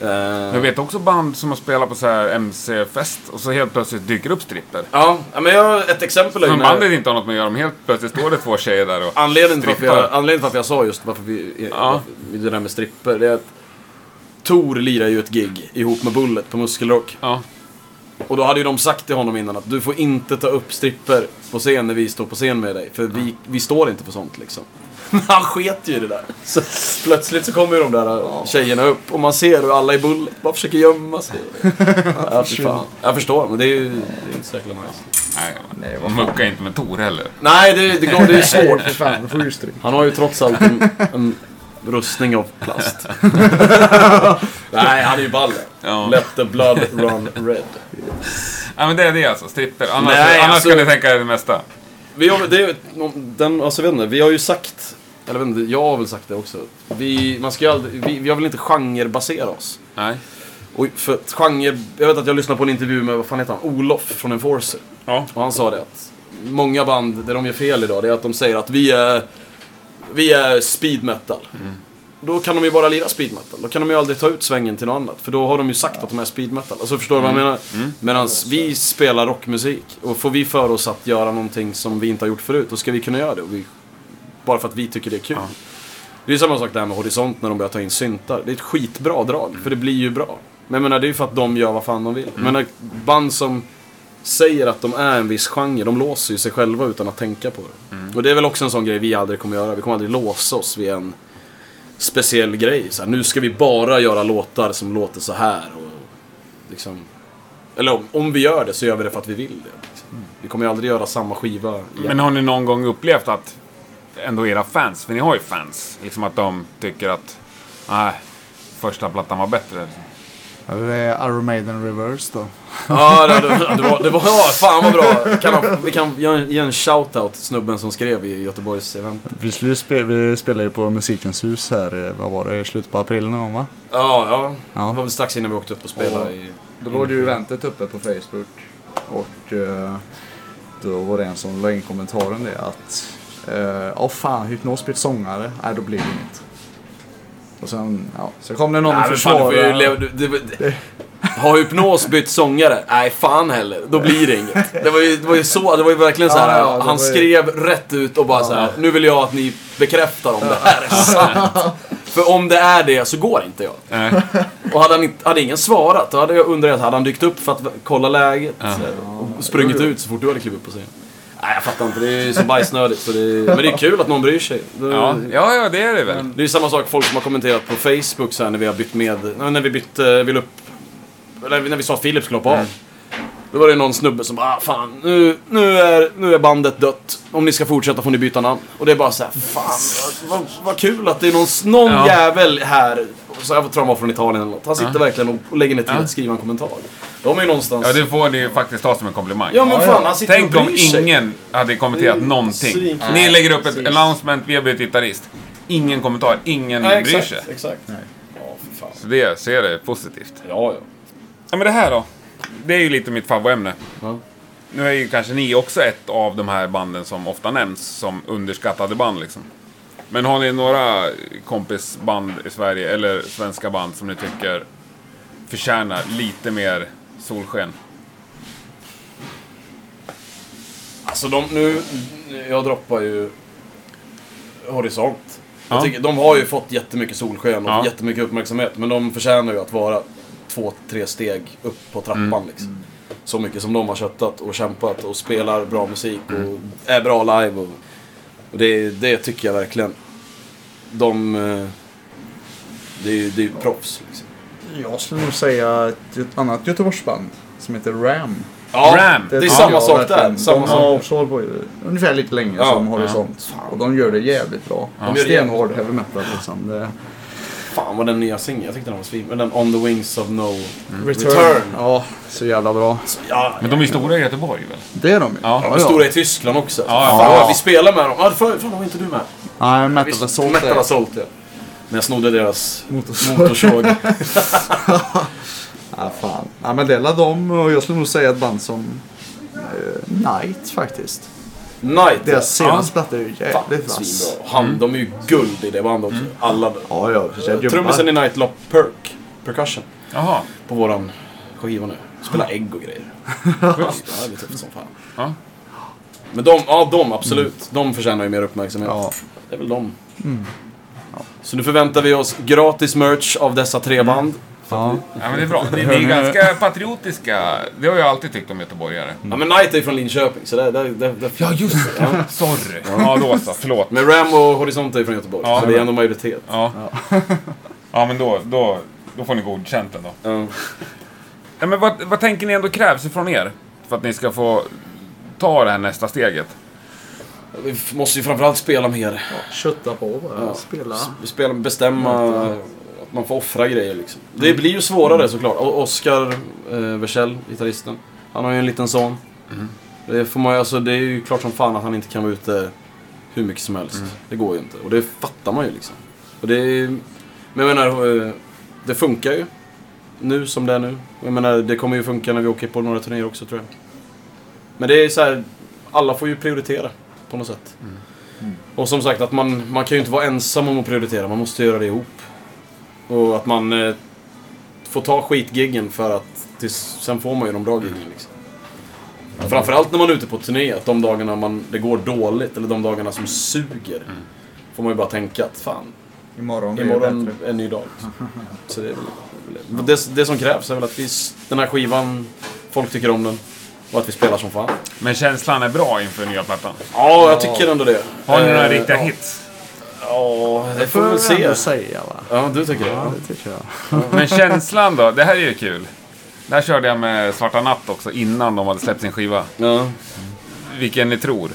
Eh, Jag vet också band som har spelat på så här MC-fest och så helt plötsligt dyker upp stripper. Ja, men jag har ett exempel. Som när- bandet inte har något med att göra, men helt plötsligt står det två tjejer där och... Anledningen till, strippar. jag, anledningen till varför jag sa just varför vi, Ja. varför det där med stripper, det är att Tor lirar ju ett gig ihop med Bullet på Muskelrock. Ja. Och då hade ju de sagt till honom innan att du får inte ta upp stripper på scen när vi står på scen med dig. För vi, vi står inte för sånt liksom. Han sket ju i det där. Så plötsligt så kommer ju de där tjejerna upp och man ser hur alla i Bullet bara försöker gömma sig. ja, fan. Jag förstår, men det är ju det är inte så jäkla nice. Nej, man muckar inte med Tor heller. Nej, det, det, går, det är svårt. Fan, du får ju stryk. Han har ju trots allt en, en rustning av plast. Nej, han är ju balle. Ja. Let the blood run red. Ja, men det är det alltså, stripper. Annars, Nej, annars alltså- kan ni tänka er det mesta. Vi har, det, är- den, alltså, vet inte, vi har ju sagt, eller vet inte, jag har väl sagt det också. Vi, man ska ju aldrig, vi, vi har väl inte genrebasera oss. Nej. Och för att genre, jag vet att jag lyssnade på en intervju med, vad fan heter han, Olof från Enforcer. Ja. Och han sa det att många band, det de gör fel idag, det är att de säger att vi är, vi är speed metal. Då kan de ju bara lira speed metal. Då kan de ju aldrig ta ut svängen till något annat. För då har de ju sagt att de är speed metal. Alltså förstår du vad jag menar? Medan vi spelar rockmusik. Och får vi för oss att göra någonting som vi inte har gjort förut, då ska vi kunna göra det. Och vi, bara för att vi tycker det är kul. Det är samma sak där med Horisont när de börjar ta in syntar. Det är ett skitbra drag, för det blir ju bra. Men jag menar, det är ju för att de gör vad fan de vill. Men när band som säger att de är en viss genre, de låser ju sig själva utan att tänka på det. Och det är väl också en sån grej vi aldrig kommer göra. Vi kommer aldrig låsa oss vid en speciell grej. Så här, nu ska vi bara göra låtar som låter så här. Och liksom, eller om, om vi gör det så gör vi det för att vi vill det. Liksom. Vi kommer ju aldrig göra samma skiva igen. Men har ni någon gång upplevt att ändå era fans, för ni har ju fans, liksom att de tycker att nej, första plattan var bättre. Det är Iron Maiden Reverse då. Ja, det, det, det, var, det var... Ja, fan vad bra! Kan, ha- vi kan ge en, ge en shout-out till snubben som skrev i Göteborgs event. Vi, skulle spe, vi spelade ju på Musikens hus här, eh, vad var det, i slutet på april någon gång va? Ja, ja. Ja. Det var väl strax innan vi åkte upp och spelade i... Då låg ju eventet uppe på Facebook. Och eh, då var det en som la in kommentaren det att eh, Åh fan, Hypnos bytt sångare. Nej, då blir det inget. Och sen, ja, så kom det någon och försvarade. har Hypnos bytt sångare? Nej, fan heller. Då blir det inget. Det var ju, det var ju så, det var ju verkligen så här. Ja, ja, han ju- skrev rätt ut och bara så här. Nu vill jag att ni bekräftar om det här är sant. För om det är det så går inte jag. Nej. Och hade, han inte, hade ingen svarat, då hade jag undrat, hade han dykt upp för att kolla läget? Och sprungit ut så fort du hade klivit upp på scen? Nej, jag fattar inte. Det är så bajsnödigt. Så det är, men det är kul att någon bryr sig. Det, Ja, ja, ja, det är det väl. det är samma sak folk som har kommenterat på Facebook så här, när vi har bytt med, när vi bytte, vill upp, eller när vi sa att Filip skulle hoppa av. Då var det någon snubbe som bara, ah, fan, nu, nu, är, nu är bandet dött. Om ni ska fortsätta får ni byta namn. Och det är bara så här, fan, vad, vad, kul att det är någon, någon Ja. jävel här, så jag tror han var från Italien eller något. Han sitter verkligen och, lägger ner tid Ja. att skriva en kommentar. De är ju någonstans... Ja, det får ni faktiskt ta som en komplimang. Ja, men fan, han sitter Tänk och om bryr sig. ingen hade kommenterat någonting. svinkul. Ni lägger upp ett precis. announcement, vi har blivit gitarrist. Ingen kommentar, ingen Nej, bryr exakt, sig. exakt. Ja, för fan. Så det ser det positivt. Ja, ja. Ja, men det här då? Det är ju lite mitt favoritämne. Ja. Nu är ju kanske ni också ett av de här banden som ofta nämns som underskattade band liksom. Men har ni några kompisband i Sverige, eller svenska band, som ni tycker förtjänar lite mer solsken? Alltså de, nu, jag droppar ju Horisont. Jag Ja. tycker, de har ju fått jättemycket solsken och Ja. jättemycket uppmärksamhet. Men de förtjänar ju att vara två, tre steg upp på trappan Mm. liksom. Så mycket som de har köttat och kämpat och spelar bra musik och Mm. är bra live. Och, och det, det tycker jag verkligen. De... eh, Det är ju det är proffs liksom. Jag skulle nog säga ett, annat Göteborgsband som heter Ram. Ja, Ram. det är tycker samma sak där. Samma de har också hållit på ungefär lite länge Ja, som Horisont. Och de gör det jävligt bra. De gör det Stenhård heavy metal liksom. Det, Fan vad den nya singeln, jag tyckte den var svin. Men den On the Wings of No Return. Return. Ja, så jävla bra. Ja, Men de är stora i Göteborg väl? Det är de ju. Ja. de är stora i Tyskland också. Ja, fan, ja. Vi spelar med dem. Ja, för, fan var inte du med? Nej, Metal Assault. Metal Assault ja. Men jag snodde deras Motorsåg. motorsåg. Ja, fan. Ja, men det är de och jag skulle nog säga ett band som eh, Night faktiskt. Night. Deras senaste platta är ju jävligt vass. Han, de är ju guld i det bandet också. Alla. Ja, ja. Trummisen i Night la perk, percussion, Jaha. på våran skiva nu. Spelar ägg och grejer. Ja, det är tufft som fan. Ja. Men de, ja de absolut. De förtjänar ju mer uppmärksamhet. Ja. Det är väl de. Så nu förväntar vi oss gratis merch av dessa tre band. Ja. Ja, men det är bra. Ni, ni är ganska patriotiska. Det har jag alltid tyckt om göteborgare. Ja men Night är ju från Linköping så det, det, det, det Ja, just det. Sorry. Ja, då så. Förlåt. Men Ram och Horisont är ju från Göteborg. Ja, så det är ändå majoritet. Ja. Ja, men då, då, då får ni godkänt ändå. Ja. Ja, men vad, vad tänker ni ändå krävs ifrån er? För att ni ska få ta det här nästa steget? Vi måste ju framförallt spela mer. Kötta på bara. Ja. Spela. Vi spelar, bestämma att man får offra grejer liksom. Det blir ju svårare såklart. O- Oscar eh, Versell, gitarristen. Han har ju en liten son. Det, får man, alltså, det är ju klart som fan att han inte kan vara ute hur mycket som helst. Det går ju inte. Och det fattar man ju liksom. Och det men jag menar, eh, det funkar ju. Nu som det är nu. Och Jag menar, det kommer ju funka när vi åker på några turnéer också tror jag. Men det är så här, alla får ju prioritera på något sätt. Och som sagt, att man, man kan ju inte vara ensam om att prioritera. Man måste göra det ihop. Och att man eh, får ta skitgiggen för att tills, sen får man ju de bra giggen. Liksom. Framförallt när man är ute på turné, att de dagarna man, det går dåligt, eller de dagarna som suger. Får man ju bara tänka att fan, Imorgon det imorgon är en ny dag. Så det, är väl, det, det som krävs är väl att vi, den här skivan, folk tycker om den. Och att vi spelar som fan. Men känslan är bra inför nya plattan. Ja, jag tycker ändå det. Har ni några Eh, riktiga ja. hits? Ja, det får vi väl se. ändå säga va. Ja, du tycker? Ja, det tycker jag. Men känslan då? Det här är ju kul. Det här körde jag med Svarta Natt också innan de hade släppt sin skiva. Ja. Vilken ni tror?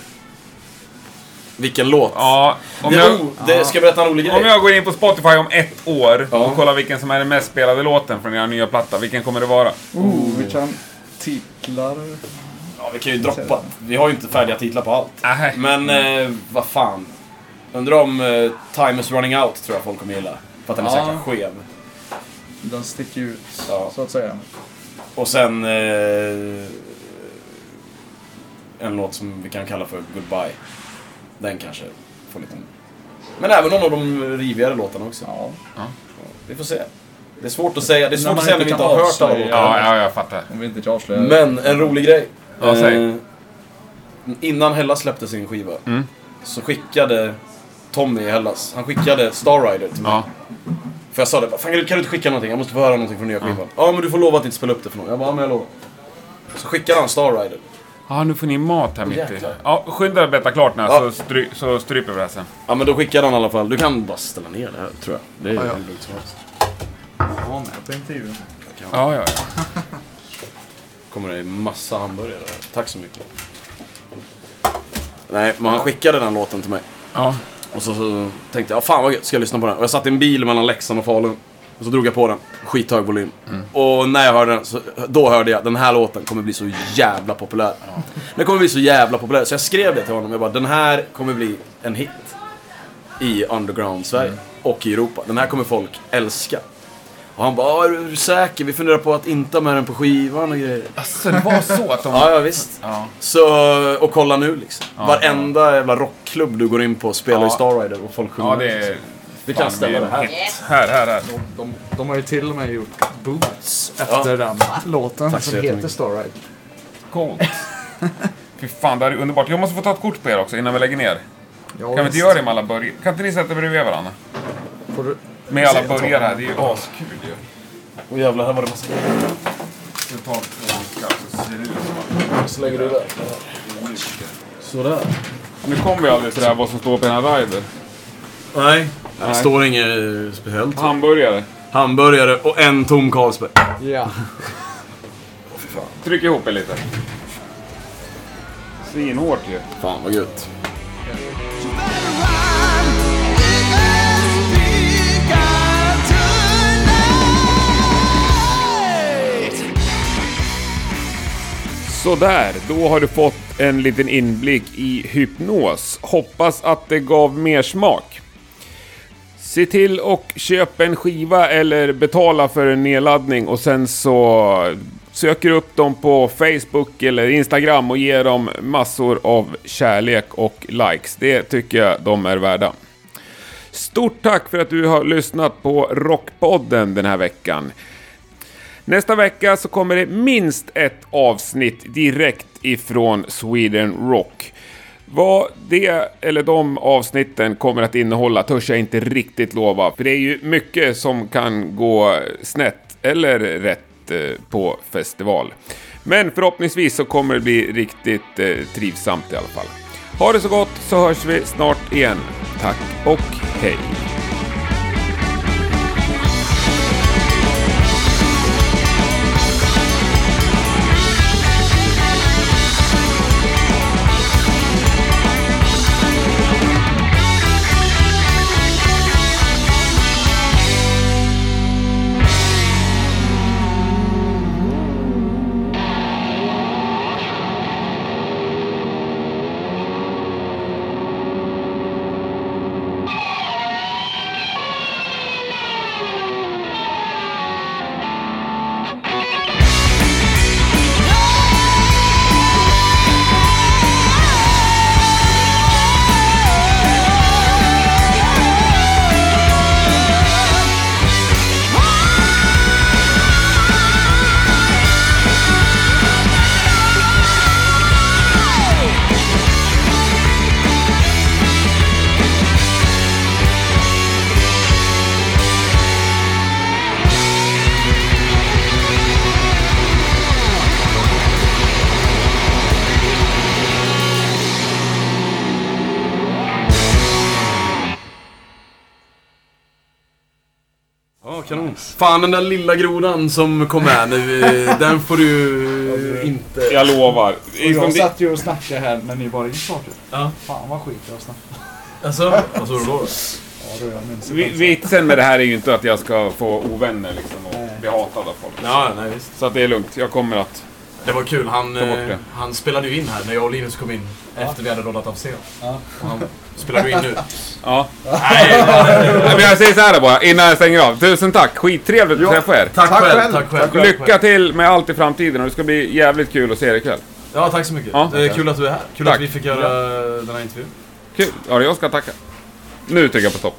Vilken låt? Ja, om det, jag, oh, det, ska jag berätta en rolig grej? om jag går in på Spotify om ett år Ja. och kollar vilken som är den mest spelade låten från er nya platta, vilken kommer det vara? Oh, vi kan titlar. Ja, vi kan ju droppa. Vi har ju inte färdiga titlar på allt. Nähä. Men eh, vad fan. Undrar om eh, Time is running out tror jag folk kommer gilla. För att den är så Ja. jäkla skev. Den sticker ut Ja. så att säga. Och sen eh, en låt som vi kan kalla för Goodbye. Den kanske får lite... Men även någon av de rivigare låtarna också. Ja. Vi får se. Det är svårt att säga. Det är När svårt att säga när inte vi inte kan har hört alla avslöja. låtar. Ja, ja, jag fattar. Om vi inte kan avslöja. Men en rolig grej. Ja, säg. Eh, innan Hellas släppte sin skiva Mm. så skickade Tommy i Hellas, han skickade Star Rider till mig. Ja. För jag sa det, Fan, kan, du, kan du inte skicka någonting? Jag måste få höra någonting från nya skivan. Ja, men du får lova att inte spela upp det för någon. Jag bara, ja, men jag lovar. Så skickade han Star Rider. Ja, nu får ni mat här mitt i. Ja, skynda dig att betta klart nu Ja. så, stry, så stryper vi det här sen. Ja, men då skickade han i alla fall. Du kan bara ställa ner det här, tror jag. Det är Ja, ja. hur lugnt som helst. Jag var med på intervjun. Ja, ja, ja. kommer det massa hamburgare. Tack så mycket. Nej, men han skickade den låten till mig. ja. Och så, så tänkte jag, fan vad gött, ska jag lyssna på den? Och jag satt i en bil mellan Leksand och Falun. Och så drog jag på den, skithög volym. Och när jag hörde den, så, då hörde jag den här låten kommer bli så jävla populär. Den kommer bli så jävla populär. Så jag skrev det till honom, jag bara, den här kommer bli en hit. I underground-Sverige. Och i Europa. Den här kommer folk älska. Och han bara, "Ja, är du säker? Vi funderar på att inte ha med den på skivan och grejer. Alltså, det var så att de... Ja, ja visst. Ja. Så, och kolla nu liksom. Ja, Varenda jävla rockklubb du går in på spelar Ja. Star Rider och folk sjunger. Ja, det är... Vi kan ställa det det är här. hit. Här, här, här. De, de har ju till och med gjort boots efter den låten Tack som heter jättemycket. Starride. Coolt. Fy fan, det här är underbart. Jag måste få ta ett kort på er också innan vi lägger ner. Ja, Kan vi inte göra det med alla burgare? Kan inte ni sätta er bredvid varandra? Får du... Med alla burgare här, det är ju askul ju. Och jävlar, här var det massa tar två så ser det ut som Så lägger du där. Sådär. Nu kommer vi aldrig till det här vad som står på den här rider. Nej. Det Nej. står inget speciellt. Hamburgare. hamburgare och en tom Carlsberg. Ja. Tryck ihop er lite. Svinhårt ju. Fan vad gött. Sådär, då har du fått en liten inblick i hypnos. Hoppas att det gav mer smak. Se till och köp en skiva eller betala för en nedladdning och sen så söker upp dem på Facebook eller Instagram och ger dem massor av kärlek och likes. Det tycker jag de är värda. Stort tack för att du har lyssnat på Rockpodden den här veckan. Nästa vecka så kommer det minst ett avsnitt direkt ifrån Sweden Rock. Vad det eller de avsnitten kommer att innehålla törs jag inte riktigt lova, för det är ju mycket som kan gå snett eller rätt eh, på festival. Men förhoppningsvis så kommer det bli riktigt eh, trivsamt i alla fall. Ha det så gott så hörs vi snart igen. Tack och hej! Fan den där lilla grodan som kom med nu, eh, den får du inte... Jag lovar. Och jag satt ju och snackade här när ni bara gick snart. Ja. Fan vad skit jag snackade. Alltså, vad sa du då? Vitsen med det här är ju inte att jag ska få ovänner liksom och bli hatad av folk. Ja, nej visst. Så att det är lugnt. Jag kommer att... Det var kul. Han, eh, det. han spelade ju in här när jag och Linus kom in. Efter vi hade roddat av scen. Ja. Och han spelade ju in nu. Ja. Nej, Nej, Men jag säger så här bara innan jag stänger av. Tusen tack. Skittrevligt att träffa er. tack, Tack själv. själv. Tack själv. Lycka till med allt i framtiden och det ska bli jävligt kul att se er ikväll. Ja, tack så mycket. Ja. Det är kul att du är här. Kul Tack. att vi fick göra den här intervjun. Kul. Ja, jag ska tacka. Nu trycker jag på stopp.